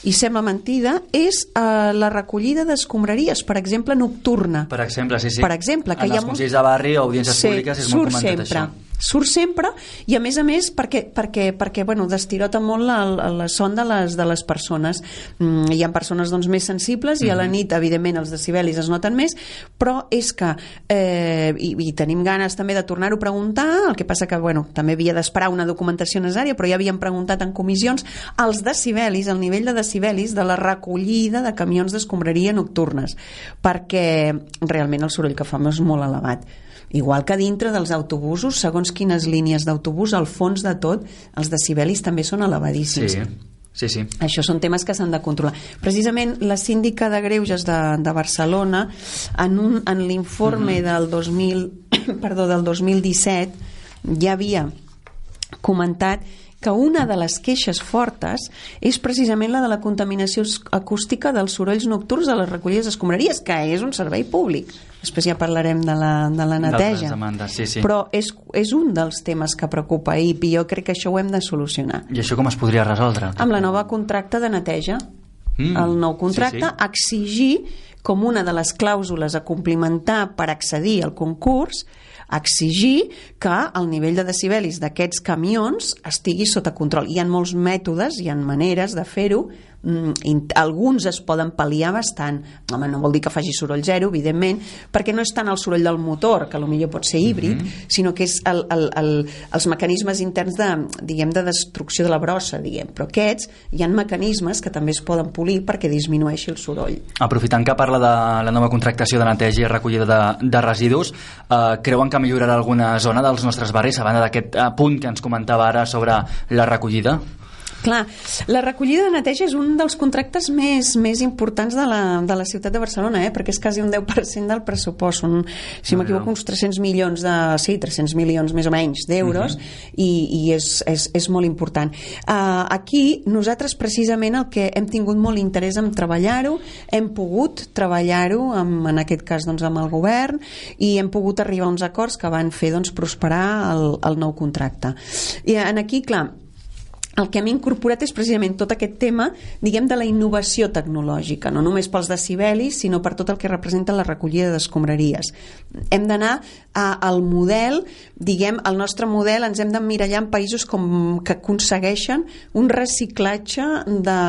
i sembla mentida, és eh, la recollida d'escombraries, per exemple, nocturna. Per exemple, sí, sí. Per exemple, que en hi ha els consells de barri o audiències Sí, públiques és molt comentat sempre. això. Surt sempre i a més a més perquè, perquè, perquè bueno, destirota molt la, la, la son de les, de les persones mm, hi ha persones doncs, més sensibles i a la Mhm. nit evidentment els decibelis es noten més però és que eh, i, i tenim ganes també de tornar-ho a preguntar el que passa que bueno, també havia d'esperar una documentació necessària però ja havíem preguntat en comissions els decibelis, el nivell de decibelis de la recollida de camions d'escombraria nocturnes perquè realment el soroll que fa és molt elevat Igual que dintre dels autobusos, segons quines línies d'autobús, al fons de tot, els decibelis també són elevadíssims. Sí. Sí, sí. Això són temes que s'han de controlar. Precisament la síndica de Greuges de, de Barcelona, en, un, en l'informe uh -huh. del, 2000, perdó, del 2017, ja havia comentat que una de les queixes fortes és precisament la de la contaminació acústica dels sorolls nocturns de les recollides escombraries, que és un servei públic. Després ja parlarem de la, de la neteja. Demandes, sí, sí. Però és, és un dels temes que preocupa i jo crec que això ho hem de solucionar. I això com es podria resoldre? Amb la nova contracte de neteja. Mm, el nou contracte, sí, sí. exigir com una de les clàusules a complimentar per accedir al concurs exigir que el nivell de decibelis d'aquests camions estigui sota control. Hi ha molts mètodes, hi ha maneres de fer-ho, alguns es poden pal·liar bastant. Home, no vol dir que faci soroll zero, evidentment, perquè no és tant el soroll del motor, que potser pot ser híbrid, mm -hmm. sinó que és el, el, el, els mecanismes interns de, diguem, de destrucció de la brossa, diguem. Però aquests, hi ha mecanismes que també es poden polir perquè disminueixi el soroll. Aprofitant que parla de la nova contractació de neteja i recollida de, de residus, eh, creuen que millorarà alguna zona dels nostres barris a banda d'aquest eh, punt que ens comentava ara sobre la recollida? Clar, la recollida de neteja és un dels contractes més, més importants de la, de la ciutat de Barcelona, eh? perquè és quasi un 10% del pressupost. Són, si no m'equivoco, uns 300 milions de... Sí, 300 milions més o menys d'euros, uh mhm. -huh. i, i és, és, és molt important. Uh, aquí, nosaltres precisament el que hem tingut molt interès en treballar-ho, hem pogut treballar-ho, en aquest cas doncs, amb el govern, i hem pogut arribar a uns acords que van fer doncs, prosperar el, el nou contracte. I en aquí, clar, el que hem incorporat és precisament tot aquest tema, diguem, de la innovació tecnològica, no només pels decibelis, sinó per tot el que representa la recollida d'escombraries. Hem d'anar al model, diguem, el nostre model ens hem d'emmirallar en països com que aconsegueixen un reciclatge de,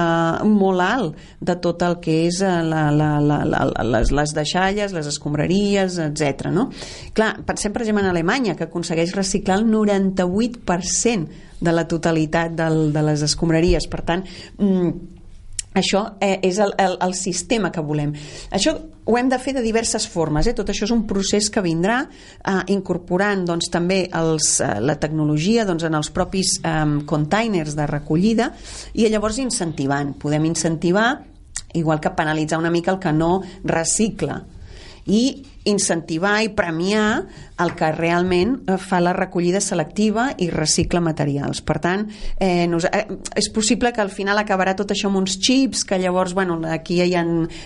molt alt de tot el que és eh, la, la, la, la, les, les deixalles, les escombraries, etc. No? Clar, pensem per exemple en Alemanya, que aconsegueix reciclar el 98% de la totalitat del, de les escombraries. Per tant, mm, això eh, és el, el, el sistema que volem. Això ho hem de fer de diverses formes. Eh? Tot això és un procés que vindrà eh, incorporant doncs, també els, eh, la tecnologia doncs, en els propis eh, containers de recollida i llavors incentivant. Podem incentivar, igual que penalitzar una mica el que no recicla i incentivar i premiar el que realment eh, fa la recollida selectiva i recicla materials. Per tant, eh, nos, eh, és possible que al final acabarà tot això amb uns xips, que llavors, bueno, aquí hi ha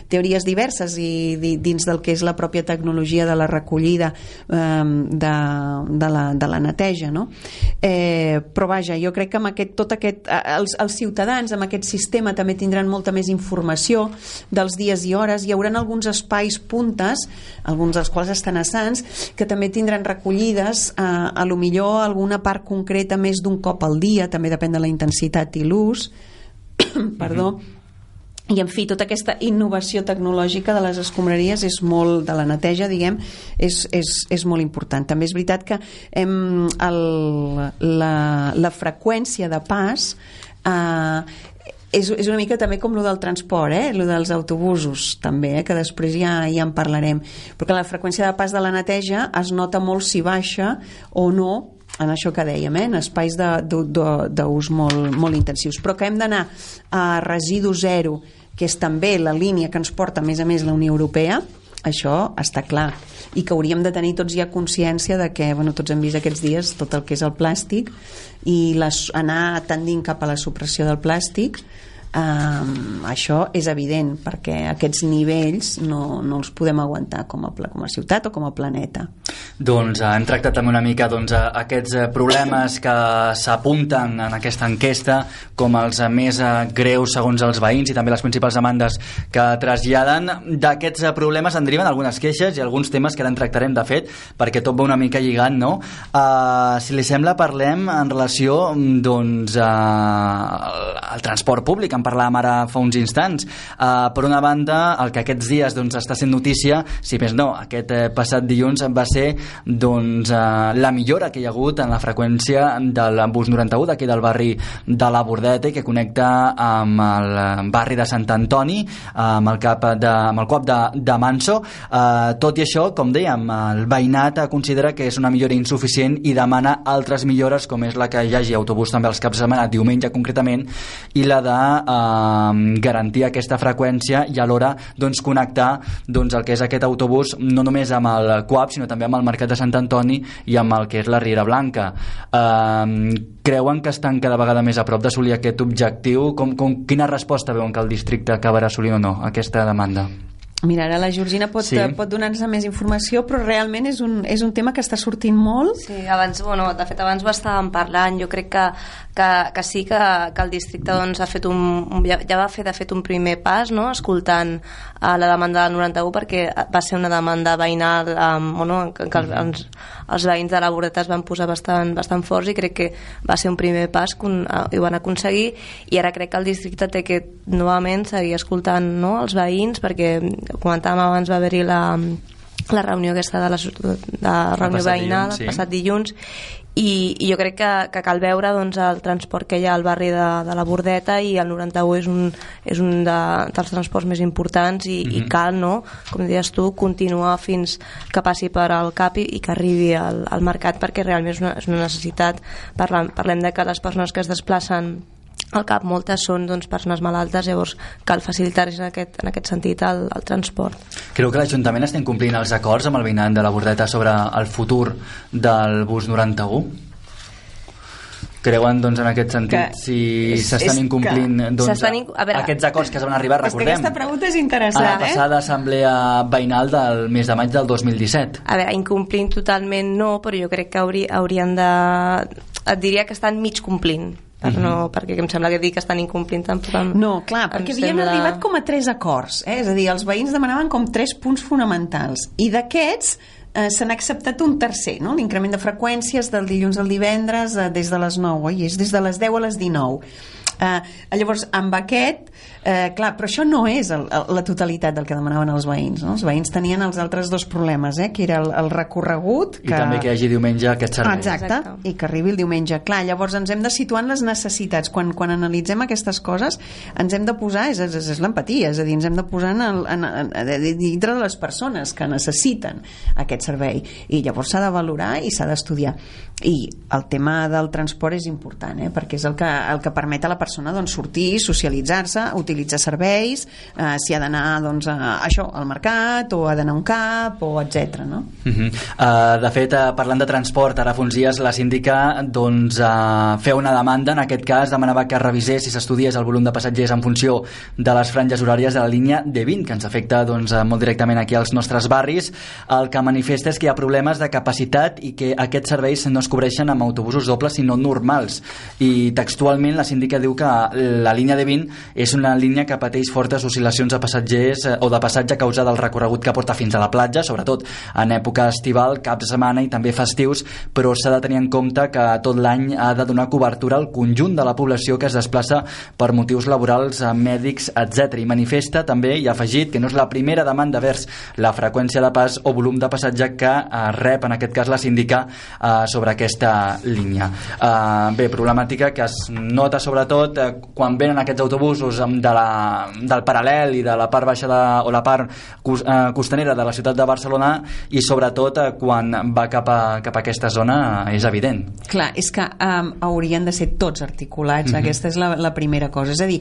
teories diverses i dins del que és la pròpia tecnologia de la recollida eh, de, de, la, de la neteja, no? Eh, però vaja, jo crec que amb aquest, tot aquest, els, els ciutadans amb aquest sistema també tindran molta més informació dels dies i hores, hi haurà alguns espais puntes, alguns dels quals estan a Sants, que també tindran recollides eh, a lo millor alguna part concreta més d'un cop al dia, també depèn de la intensitat i l'ús, perdó, mm -hmm. I, en fi, tota aquesta innovació tecnològica de les escombraries és molt, de la neteja, diguem, és, és, és molt important. També és veritat que hem, el, la, la freqüència de pas eh, és, és una mica també com lo del transport, eh? lo dels autobusos també, eh? que després ja, ja en parlarem perquè la freqüència de pas de la neteja es nota molt si baixa o no en això que dèiem, eh? en espais d'ús molt, molt intensius però que hem d'anar a residu zero que és també la línia que ens porta a més a més la Unió Europea això està clar i que hauríem de tenir tots ja consciència de que, bueno, tots hem vist aquests dies tot el que és el plàstic i les, anar tendint cap a la supressió del plàstic Um, això és evident perquè aquests nivells no, no els podem aguantar com a, com a ciutat o com a planeta. Doncs eh, hem tractat també una mica doncs, eh, aquests eh, problemes que s'apunten en aquesta enquesta com els més greus segons els veïns i també les principals demandes que traslladen. D'aquests problemes en deriven algunes queixes i alguns temes que ara en tractarem de fet perquè tot va una mica lligant, no? Uh, si li sembla parlem en relació doncs, uh, al transport públic, en parlàvem ara fa uns instants. Uh, per una banda, el que aquests dies doncs, està sent notícia, si més no, aquest eh, passat dilluns va ser doncs, uh, la millora que hi ha hagut en la freqüència del bus 91 d'aquí del barri de la Bordeta que connecta amb el barri de Sant Antoni, amb el, cap de, amb el cop de, de Manso. Uh, tot i això, com dèiem, el veïnat considera que és una millora insuficient i demana altres millores com és la que hi hagi autobús també els caps de setmana, diumenge concretament, i la de eh, garantir aquesta freqüència i alhora doncs, connectar doncs, el que és aquest autobús no només amb el CUAP sinó també amb el Mercat de Sant Antoni i amb el que és la Riera Blanca. Eh, creuen que estan cada vegada més a prop d'assolir aquest objectiu? Com, com, quina resposta veuen que el districte acabarà assolint o no aquesta demanda? Mira, ara la Georgina pot, Sí. pot donar-nos més informació, però realment és un, és un tema que està sortint molt. Sí, abans, bueno, de fet abans ho estàvem parlant, jo crec que, que, que sí que, que el districte doncs, ha fet un, un, ja, ja va fer de fet un primer pas, no? escoltant uh, la demanda del 91 perquè va ser una demanda veïnal um, bueno, que, que els, els, els veïns de la Bordeta es van posar bastant, bastant forts i crec que va ser un primer pas que un, i ho van aconseguir i ara crec que el districte té que novament seguir escoltant no, els veïns perquè comentàvem abans va haver-hi la, la reunió aquesta de la, de reunió passat veïnal dilluns, sí. el passat dilluns i, i jo crec que, que cal veure doncs, el transport que hi ha al barri de, de la Bordeta i el 91 és un, és un de, dels transports més importants i, i Mhm. cal, no? com deies tu, continuar fins que passi per al CAP i, i que arribi al, al mercat perquè realment és una, és una necessitat parlem, parlem de que les persones que es desplacen al CAP moltes són doncs, persones malaltes llavors cal facilitar en aquest, en aquest sentit el, el transport Creu que l'Ajuntament està incomplint els acords amb el veïnat de la Bordeta sobre el futur del bus 91? Creuen, doncs, en aquest sentit, Que si és- s'estan incomplint que doncs, inc- a veure- aquests acords que es van arribar, És que recordem, aquesta pregunta és a interessant, la passada assemblea veïnal del mes de maig del 2017. A veure, incomplint totalment no, però jo crec que hauri, haurien de... Et diria que estan mig complint. Per no, perquè em sembla que dir que estan incomplint tampoc em? No, clar, perquè em havíem sembla- arribat com a tres acords, eh? és a dir, els veïns demanaven com tres punts fonamentals, i d'aquests eh, se n'ha acceptat un tercer, no? l'increment de freqüències del dilluns al divendres eh, des de les 9, oi? és des de les 10 a les 19. Eh, llavors, amb aquest, eh, clar, però això no és el, el, la totalitat del que demanaven els veïns. No? Els veïns tenien els altres dos problemes, eh? que era el, el recorregut... I també que hi hagi diumenge aquest servei. Exacte, Exacte. i que arribi el diumenge. Clar, llavors ens hem de situar en les necessitats. Quan, quan analitzem aquestes coses, ens hem de posar, és, és, és l'empatia, és a dir, ens hem de posar en el, en, en, en, dintre de les persones que necessiten aquest servei. I llavors s'ha de valorar i s'ha d'estudiar. I el tema del transport és important, eh? perquè és el que, el que permet a la persona doncs, sortir, socialitzar-se, utilitzar serveis, eh, si ha d'anar doncs, a, això, al mercat, o ha d'anar a un cap, o etc. no? Uh -huh. uh, de fet, uh, parlant de transport, ara fa uns dies la síndica doncs, uh, feia una demanda, en aquest cas demanava que revisés i s'estudiés el volum de passatgers en funció de les franges horàries de la línia D20, que ens afecta doncs, uh, molt directament aquí als nostres barris. El que manifesta és que hi ha problemes de capacitat i que aquests serveis no es cobreixen amb autobusos dobles sinó normals. I textualment la síndica diu que la línia D20 és una línia que pateix fortes oscil·lacions de passatgers eh, o de passatge a causa del recorregut que porta fins a la platja, sobretot en època estival, cap de setmana i també festius, però s'ha de tenir en compte que tot l'any ha de donar cobertura al conjunt de la població que es desplaça per motius laborals, eh, mèdics, etc. I manifesta també i ha afegit que no és la primera demanda vers la freqüència de pas o volum de passatge que eh, rep en aquest cas la síndica eh, sobre aquesta línia. Eh, bé, problemàtica que es nota sobretot eh, quan venen aquests autobusos de la, del paral·lel i de la part baixa de, o la part cos, eh, costanera de la ciutat de Barcelona i sobretot eh, quan va cap a, cap a aquesta zona eh, és evident. Clar, és que um, haurien de ser tots articulats, Mhm. aquesta és la, la primera cosa. És a dir,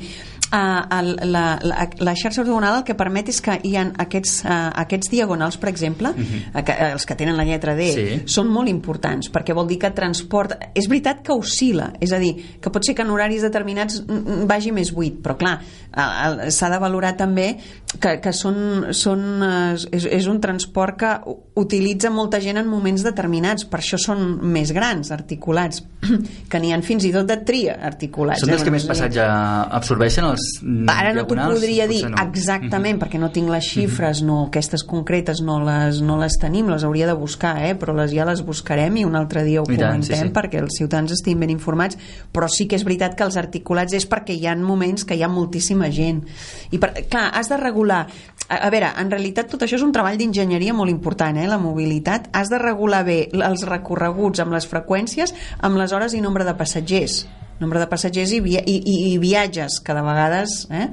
uh, el, la, la, la xarxa ortogonal el que permet és que hi ha aquests, uh, aquests diagonals, per exemple, uh, que, eh, els que tenen la lletra D. Sí. són molt importants, perquè vol dir que transport... És veritat que oscil·la, és a dir, que pot ser que en horaris determinats mm, mm, vagi més buit, però clar, s'ha de valorar també que, que són, són, eh, és, és un transport que utilitza molta gent en moments determinats, per això són més grans, articulats, que n'hi ha fins i tot de tria articulats. Són dels eh? que més passatge absorbeixen els Ara no t'ho podria dir no. exactament, perquè no tinc les xifres, no, aquestes concretes no les, no les tenim, les hauria de buscar, eh? però les, ja les buscarem i un altre dia ho I tant, comentem sí, sí. perquè els ciutadans estiguin ben informats, però sí que és veritat que els articulats és perquè hi ha moments que hi ha moltíssima gent. I per, clar, has de regular a, a veure, en realitat tot això és un treball d'enginyeria molt important, eh, la mobilitat. Has de regular bé els recorreguts amb les freqüències, amb les hores i nombre de passatgers nombre de passatgers i, via i, i, i viatges que de vegades eh?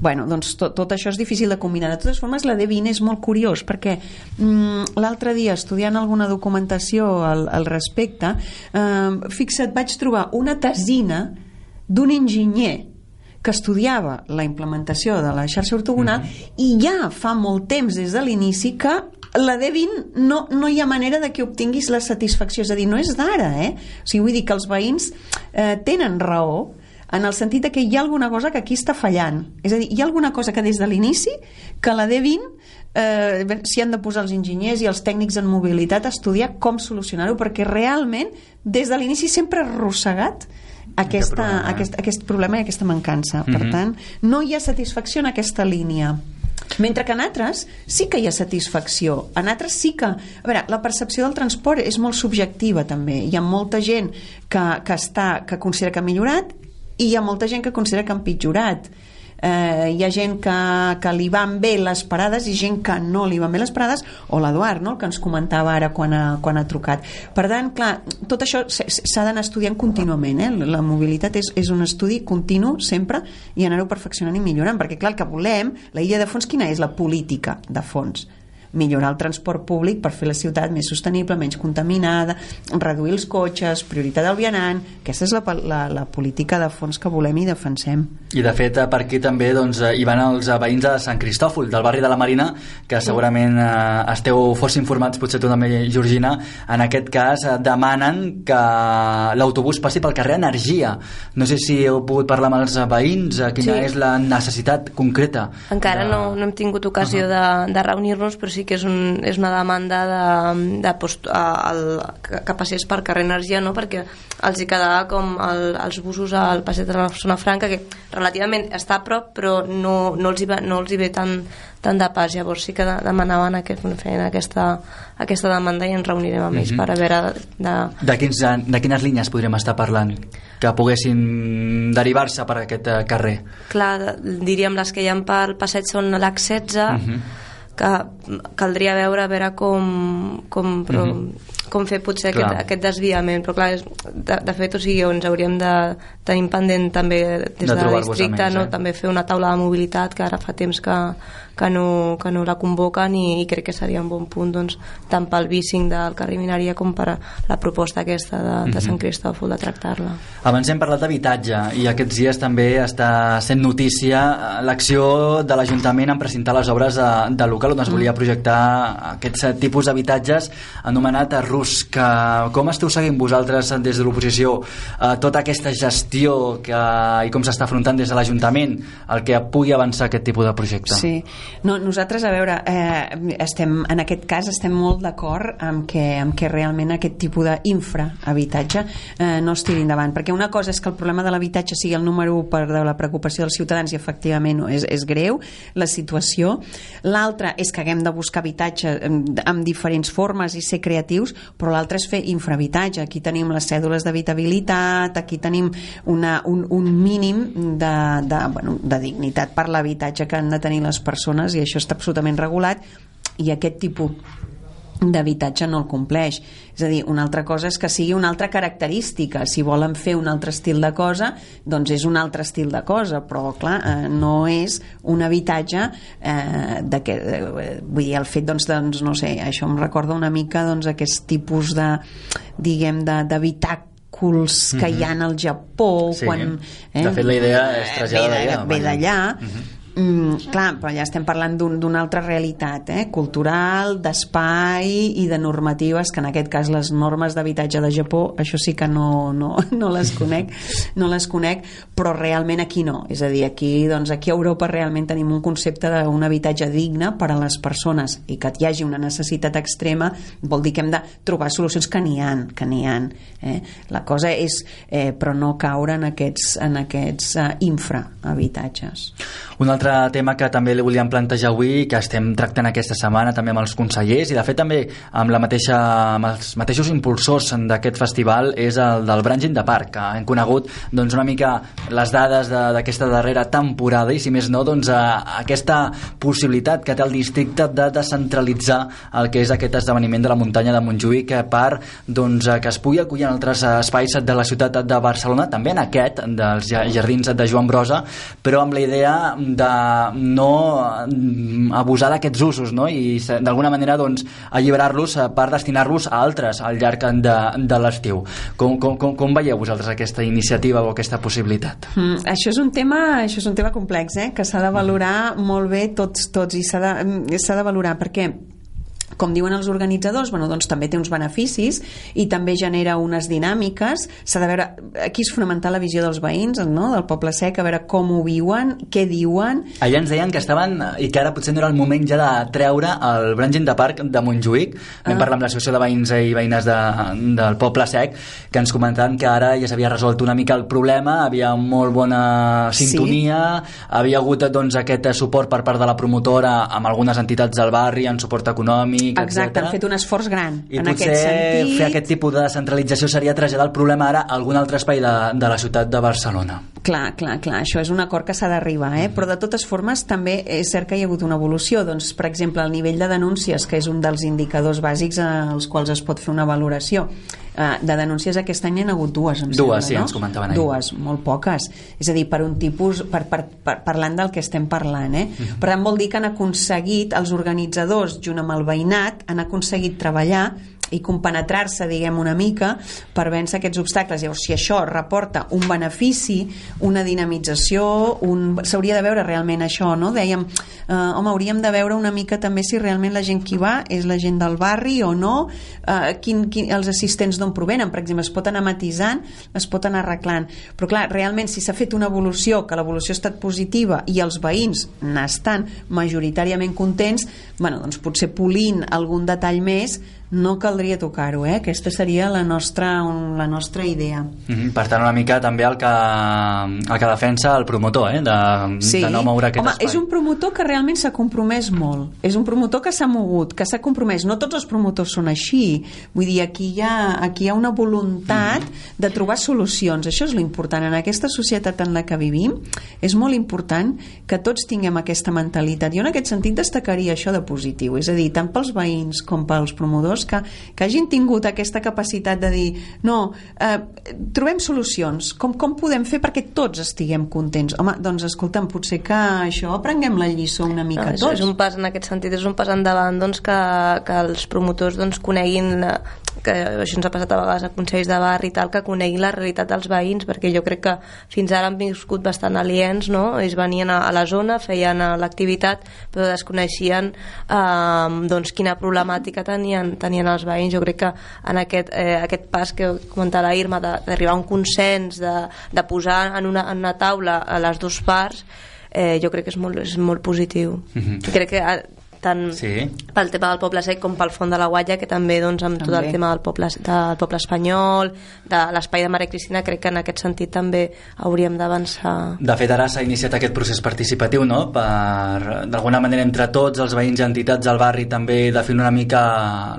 bueno, doncs tot, tot això és difícil de combinar de totes formes la D20 és molt curiós perquè mm, l'altre dia estudiant alguna documentació al, al respecte eh, fixa't, vaig trobar una tesina d'un enginyer que estudiava la implementació de la xarxa ortogonal mm. i ja fa molt temps des de l'inici que la D20 no, no hi ha manera de que obtinguis la satisfacció, és a dir, no és d'ara, eh? O sigui, vull dir que els veïns eh, tenen raó en el sentit de que hi ha alguna cosa que aquí està fallant. És a dir, hi ha alguna cosa que des de l'inici que la D20 eh, s'hi han de posar els enginyers i els tècnics en mobilitat a estudiar com solucionar-ho, perquè realment des de l'inici sempre arrossegat aquesta, aquest, problema. aquest, aquest problema i aquesta mancança. Mm -hmm. Per tant, no hi ha satisfacció en aquesta línia. Mentre que en altres sí que hi ha satisfacció. En altres sí que... A veure, la percepció del transport és molt subjectiva també. Hi ha molta gent que, que, està, que considera que ha millorat i hi ha molta gent que considera que ha empitjorat eh, hi ha gent que, que li van bé les parades i gent que no li van bé les parades o l'Eduard, no? el que ens comentava ara quan ha, quan ha trucat. Per tant, clar, tot això s'ha d'anar estudiant contínuament eh? la mobilitat és, és un estudi continu sempre i anar-ho perfeccionant i millorant perquè clar, el que volem, la idea de fons quina és? La política de fons millorar el transport públic per fer la ciutat més sostenible, menys contaminada, reduir els cotxes, prioritat al vianant... Aquesta és la, la, la política de fons que volem i defensem. I de fet, per aquí també doncs, hi van els veïns de Sant Cristòfol, del barri de la Marina, que segurament eh, esteu força informats, potser tu també, Georgina, en aquest cas eh, demanen que l'autobús passi pel carrer Energia. No sé si heu pogut parlar amb els veïns, eh, quina sí. és la necessitat concreta. Encara de... no, no hem tingut ocasió uh -huh. de, de reunir-nos, però sí que és, un, és una demanda de, de post, el, que passés per carrer Energia no? perquè els hi quedava com el, els busos al passeig de la zona franca que relativament està a prop però no, no, els, hi ve, no els hi ve tan, tant de pas llavors sí que demanaven aquest, feien aquesta, aquesta demanda i ens reunirem amb ells mm -hmm. per a veure de... De, quins, de quines línies podríem estar parlant que poguessin derivar-se per aquest eh, carrer? Clar, diríem les que hi ha pel passeig són l'H16 mm -hmm que caldria veure a veure com, com, però, mm -hmm. Com fer potser aquest, aquest desviament però clar, és, de, de fet o sigui, ens hauríem de tenir pendent també des de, de districte no? eh? també fer una taula de mobilitat que ara fa temps que, que no, que no la convoquen i, i crec que seria un bon punt doncs, tant pel bicing del carrer Minaria com per la proposta aquesta de, de Sant mhm. Cristòfol de tractar-la. Abans hem parlat d'habitatge i aquests dies també està sent notícia l'acció de l'Ajuntament en presentar les obres de, de local on es volia mm. projectar aquests tipus d'habitatges anomenat RUS que com esteu seguint vosaltres des de l'oposició eh, tota aquesta gestió que, i com s'està afrontant des de l'Ajuntament el que pugui avançar aquest tipus de projecte? Sí, no, nosaltres, a veure, eh, estem, en aquest cas estem molt d'acord amb, que, amb que realment aquest tipus d'infrahabitatge eh, no es tiri endavant, perquè una cosa és que el problema de l'habitatge sigui el número 1 per de la preocupació dels ciutadans i efectivament és, és greu la situació, l'altra és que haguem de buscar habitatge amb, amb diferents formes i ser creatius, però l'altra és fer infrahabitatge, aquí tenim les cèdules d'habitabilitat, aquí tenim una, un, un mínim de, de, bueno, de dignitat per l'habitatge que han de tenir les persones i això està absolutament regulat. I aquest tipus d'habitatge no el compleix. És a dir, una altra cosa és que sigui una altra característica. Si volen fer un altre estil de cosa, doncs és un altre estil de cosa, però clar, eh, no és un habitatge eh, de que, eh, vull dir, el fet, doncs, doncs, no sé, això em recorda una mica doncs, aquest tipus de, diguem, d'habitatge que hi ha al Japó sí. quan, eh, de fet la idea és traslladar ve d'allà uh -huh Mm, clar, però ja estem parlant d'una un, altra realitat, eh? cultural, d'espai i de normatives, que en aquest cas les normes d'habitatge de Japó, això sí que no, no, no les conec, no les conec, però realment aquí no. És a dir, aquí, doncs, aquí a Europa realment tenim un concepte d'un habitatge digne per a les persones i que hi hagi una necessitat extrema vol dir que hem de trobar solucions que n'hi han, que n'hi han. Eh? La cosa és, eh, però no caure en aquests, en aquests uh, infrahabitatges. Un altre tema que també li volíem plantejar avui, que estem tractant aquesta setmana també amb els consellers i de fet també amb, la mateixa, amb els mateixos impulsors d'aquest festival és el del Branging de Parc, que hem conegut doncs, una mica les dades d'aquesta darrera temporada i si més no doncs, a, aquesta possibilitat que té el districte de descentralitzar el que és aquest esdeveniment de la muntanya de Montjuïc per doncs, que es pugui acollir en altres espais de la ciutat de Barcelona, també en aquest dels jardins de Joan Brosa, però amb la idea de no mm, abusar d'aquests usos no? i d'alguna manera doncs, alliberar-los eh, per destinar-los a altres al llarg de, de l'estiu. Com, com, com, com veieu vosaltres aquesta iniciativa o aquesta possibilitat? Mm, això és un tema això és un tema complex, eh? que s'ha de valorar molt bé tots, tots i s'ha de, mm, de valorar perquè com diuen els organitzadors, bueno, doncs també té uns beneficis i també genera unes dinàmiques. S'ha de veure, aquí és fonamental la visió dels veïns, no?, del poble sec, a veure com ho viuen, què diuen... Allà ens deien que estaven, i que ara potser no era el moment ja de treure el Brangent de Parc de Montjuïc, vam ah. parlar amb l'associació de veïns i veïnes de, del poble sec, que ens comentaven que ara ja s'havia resolt una mica el problema, havia molt bona sintonia, sí. havia hagut doncs, aquest suport per part de la promotora amb algunes entitats del barri en suport econòmic econòmic, Exacte, han fet un esforç gran I en aquest sentit. fer aquest tipus de centralització seria traslladar el problema ara a algun altre espai de, de la ciutat de Barcelona. Clar, clar, clar, això és un acord que s'ha d'arribar, eh? però de totes formes també és cert que hi ha hagut una evolució, doncs, per exemple, el nivell de denúncies, que és un dels indicadors bàsics als quals es pot fer una valoració, eh, de denúncies aquest any hi ha hagut dues, em dues, sembla, sí, no? ens comentaven ahir. Dues, molt poques. És a dir, per un tipus, per, per, per, parlant del que estem parlant, eh? Uh mhm. -huh. Per tant, vol dir que han aconseguit, els organitzadors, junt amb el veïnat, han aconseguit treballar i compenetrar-se, diguem, una mica per vèncer aquests obstacles. Llavors, si això reporta un benefici, una dinamització, un... s'hauria de veure realment això, no? Dèiem, eh, home, hauríem de veure una mica també si realment la gent que va és la gent del barri o no, eh, quin, quin, els assistents d'on provenen, per exemple, es pot anar matisant, es pot anar arreglant. Però clar, realment, si s'ha fet una evolució, que l'evolució ha estat positiva i els veïns n'estan majoritàriament contents, bueno, doncs potser polint algun detall més no caldria tocar-ho, eh? aquesta seria la nostra, la nostra idea. Mm -hmm. Per tant, una mica també el que, el que defensa el promotor, eh? de, sí. de no moure aquest Home, espai. és un promotor que realment s'ha compromès molt, és un promotor que s'ha mogut, que s'ha compromès, no tots els promotors són així, vull dir, aquí hi ha, aquí hi ha una voluntat mm -hmm. de trobar solucions, això és l'important, en aquesta societat en la que vivim, és molt important que tots tinguem aquesta mentalitat, jo en aquest sentit destacaria això de positiu, és a dir, tant pels veïns com pels promotors treballadors que, que hagin tingut aquesta capacitat de dir no, eh, trobem solucions. Com, com podem fer perquè tots estiguem contents? Home, doncs escolta'm, potser que això aprenguem la lliçó una mica no, tots és un pas en aquest sentit, és un pas endavant doncs, que, que els promotors doncs, coneguin que això ens ha passat a vegades a Consells de Barri i tal, que coneguin la realitat dels veïns, perquè jo crec que fins ara han viscut bastant aliens, no? Ells venien a, a la zona, feien l'activitat, però desconeixien eh, doncs quina problemàtica tenien, tenien els veïns. Jo crec que en aquest, eh, aquest pas que comentava la Irma, d'arribar a un consens, de, de posar en una, en una taula a les dues parts, eh, jo crec que és molt, és molt positiu. Mm -hmm. Crec que tant sí. pel tema del poble sec com pel font de la Guatlla que també doncs, amb també. tot el tema del poble, del poble espanyol de l'espai de Maria Cristina crec que en aquest sentit també hauríem d'avançar De fet ara s'ha iniciat aquest procés participatiu no? per d'alguna manera entre tots els veïns i entitats del barri també definir una mica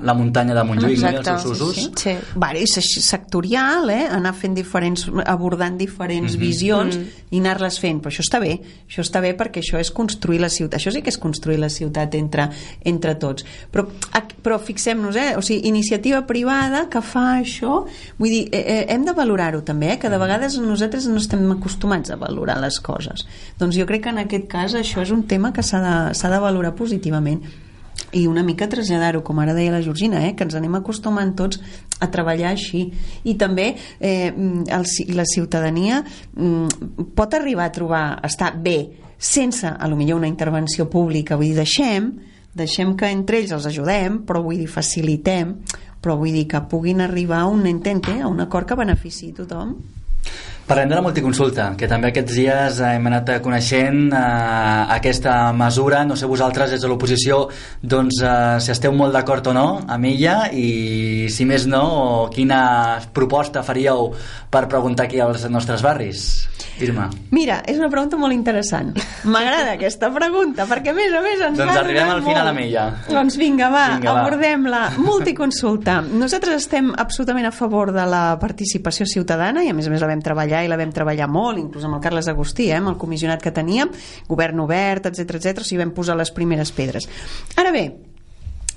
la muntanya de Montjuïc no? i els seus usos sí, sí. Vale, és sectorial eh? anar fent diferents abordant diferents mm -hmm. visions mm -hmm. i anar-les fent però això està bé això està bé perquè això és construir la ciutat això sí que és construir la ciutat entre entre, entre tots. Però, però fixem-nos, eh? o sigui, iniciativa privada que fa això, vull dir, eh, eh, hem de valorar-ho també, eh? que de mm. vegades nosaltres no estem acostumats a valorar les coses. Doncs jo crec que en aquest cas això és un tema que s'ha de, de valorar positivament i una mica traslladar-ho, com ara deia la Georgina, eh, que ens anem acostumant tots a treballar així. I també eh, el, la ciutadania mm, pot arribar a trobar, estar bé sense, a lo millor, una intervenció pública. Vull dir, deixem, deixem que entre ells els ajudem, però vull dir, facilitem, però vull dir que puguin arribar a un entente, a un acord que benefici tothom. Parlem de la multiconsulta, que també aquests dies hem anat coneixent eh, aquesta mesura. No sé vosaltres, des de l'oposició, doncs, eh, si esteu molt d'acord o no amb ella i, si més no, quina proposta faríeu per preguntar aquí als nostres barris? Irma. Mira, és una pregunta molt interessant. M'agrada aquesta pregunta, perquè a més a més ens doncs arribem al final amb ella. Doncs vinga, va, abordem-la. Multiconsulta. Nosaltres estem absolutament a favor de la participació ciutadana i a més a més la vam treballar i la vam treballar molt, inclús amb el Carles Agustí, eh, amb el comissionat que teníem, govern obert, etc etc. o sigui, vam posar les primeres pedres. Ara bé,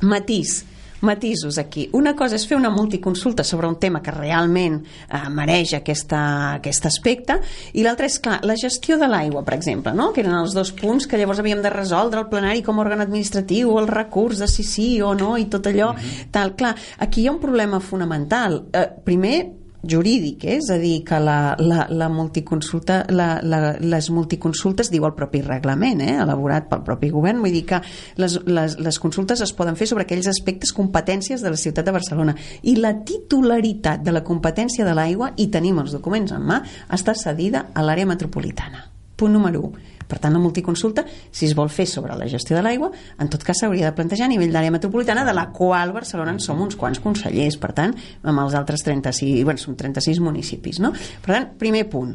matís, matisos aquí. Una cosa és fer una multiconsulta sobre un tema que realment eh, mereix aquesta, aquest aspecte i l'altra és, clar, la gestió de l'aigua, per exemple, no? que eren els dos punts que llavors havíem de resoldre el plenari com a òrgan administratiu, el recurs de si sí o no i tot allò. Uh -huh. tal. Clar, aquí hi ha un problema fonamental. Eh, primer, jurídic, eh? és a dir, que la, la, la multiconsulta, la, la, les multiconsultes diu el propi reglament, eh? elaborat pel propi govern, vull dir que les, les, les consultes es poden fer sobre aquells aspectes, competències de la ciutat de Barcelona i la titularitat de la competència de l'aigua, i tenim els documents en mà, està cedida a l'àrea metropolitana. Punt número 1 per tant, la multiconsulta, si es vol fer sobre la gestió de l'aigua, en tot cas s'hauria de plantejar a nivell d'àrea metropolitana, de la qual Barcelona en som uns quants consellers, per tant, amb els altres 36, bueno, són 36 municipis, no? Per tant, primer punt,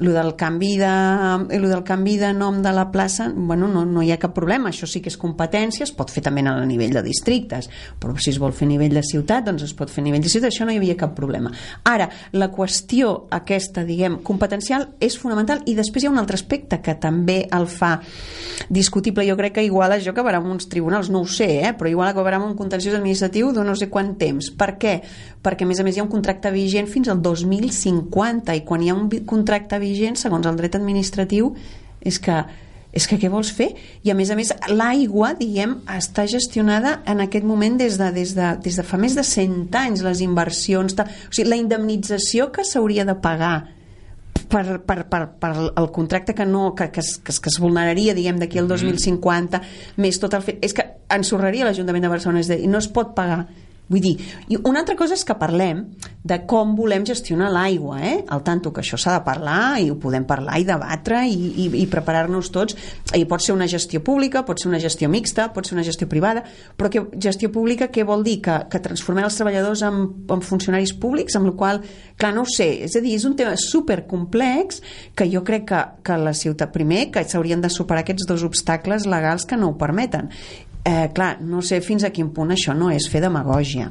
lo del canvi de, lo del canvi de nom de la plaça, bueno, no, no hi ha cap problema, això sí que és competència, es pot fer també a nivell de districtes, però si es vol fer a nivell de ciutat, doncs es pot fer a nivell de ciutat, això no hi havia cap problema. Ara, la qüestió aquesta, diguem, competencial és fonamental i després hi ha un altre aspecte que també el fa discutible, jo crec que igual això acabarà en uns tribunals, no ho sé, eh? però igual acabarà en un contenciós administratiu de no sé quant temps. Per què? Perquè a més a més hi ha un contracte vigent fins al 2050 i quan hi ha un contracte vigent segons el dret administratiu, és que és que què vols fer? I a més a més, l'aigua, diguem, està gestionada en aquest moment des de, des de, des de fa més de 100 anys, les inversions... Ta... O sigui, la indemnització que s'hauria de pagar per, per, per, per el contracte que no que, que, que, que es vulneraria diguem d'aquí al 2050 mm. més tot el fet és que ensorraria l'Ajuntament de Barcelona és dir, i no es pot pagar Vull dir, i una altra cosa és que parlem de com volem gestionar l'aigua, eh? Al tanto que això s'ha de parlar i ho podem parlar i debatre i, i, i preparar-nos tots. I pot ser una gestió pública, pot ser una gestió mixta, pot ser una gestió privada, però que gestió pública què vol dir? Que, que transformem els treballadors en, en funcionaris públics, amb la qual clar, no ho sé, és a dir, és un tema supercomplex que jo crec que, que la ciutat, primer, que s'haurien de superar aquests dos obstacles legals que no ho permeten eh, clar, no sé fins a quin punt això no és fer demagògia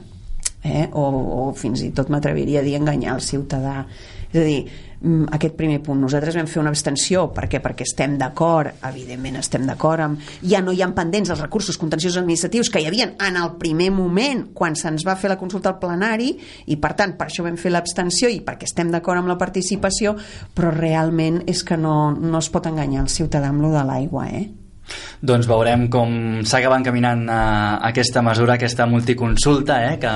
eh? o, o fins i tot m'atreviria a dir enganyar el ciutadà és a dir, mm, aquest primer punt nosaltres vam fer una abstenció per què? perquè estem d'acord, evidentment estem d'acord amb... ja no hi ha pendents els recursos contenciosos administratius que hi havien en el primer moment quan se'ns va fer la consulta al plenari i per tant per això vam fer l'abstenció i perquè estem d'acord amb la participació però realment és que no, no es pot enganyar el ciutadà amb lo de l'aigua eh? Doncs veurem com s'acaba encaminant a eh, aquesta mesura, aquesta multiconsulta, eh, que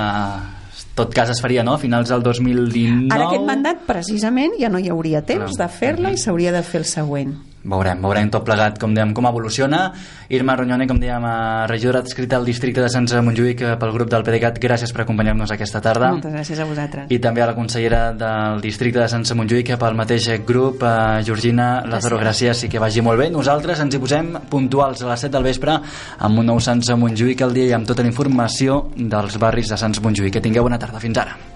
tot cas es faria no? a finals del 2019. Ara aquest mandat precisament ja no hi hauria temps Clar. de fer-la i s'hauria de fer el següent veurem, veurem tot plegat com, dèiem, com evoluciona. Irma Ronyone, com dèiem, regidora adscrita al districte de Sants Montjuïc eh, pel grup del PDeCAT, gràcies per acompanyar-nos aquesta tarda. Moltes gràcies a vosaltres. I també a la consellera del districte de Sants Montjuïc eh, pel mateix grup, eh, Georgina Lázaro, gràcies i que vagi molt bé. Nosaltres ens hi posem puntuals a les 7 del vespre amb un nou Sants Montjuïc al dia i amb tota la informació dels barris de Sants Montjuïc. Que tingueu bona tarda, fins ara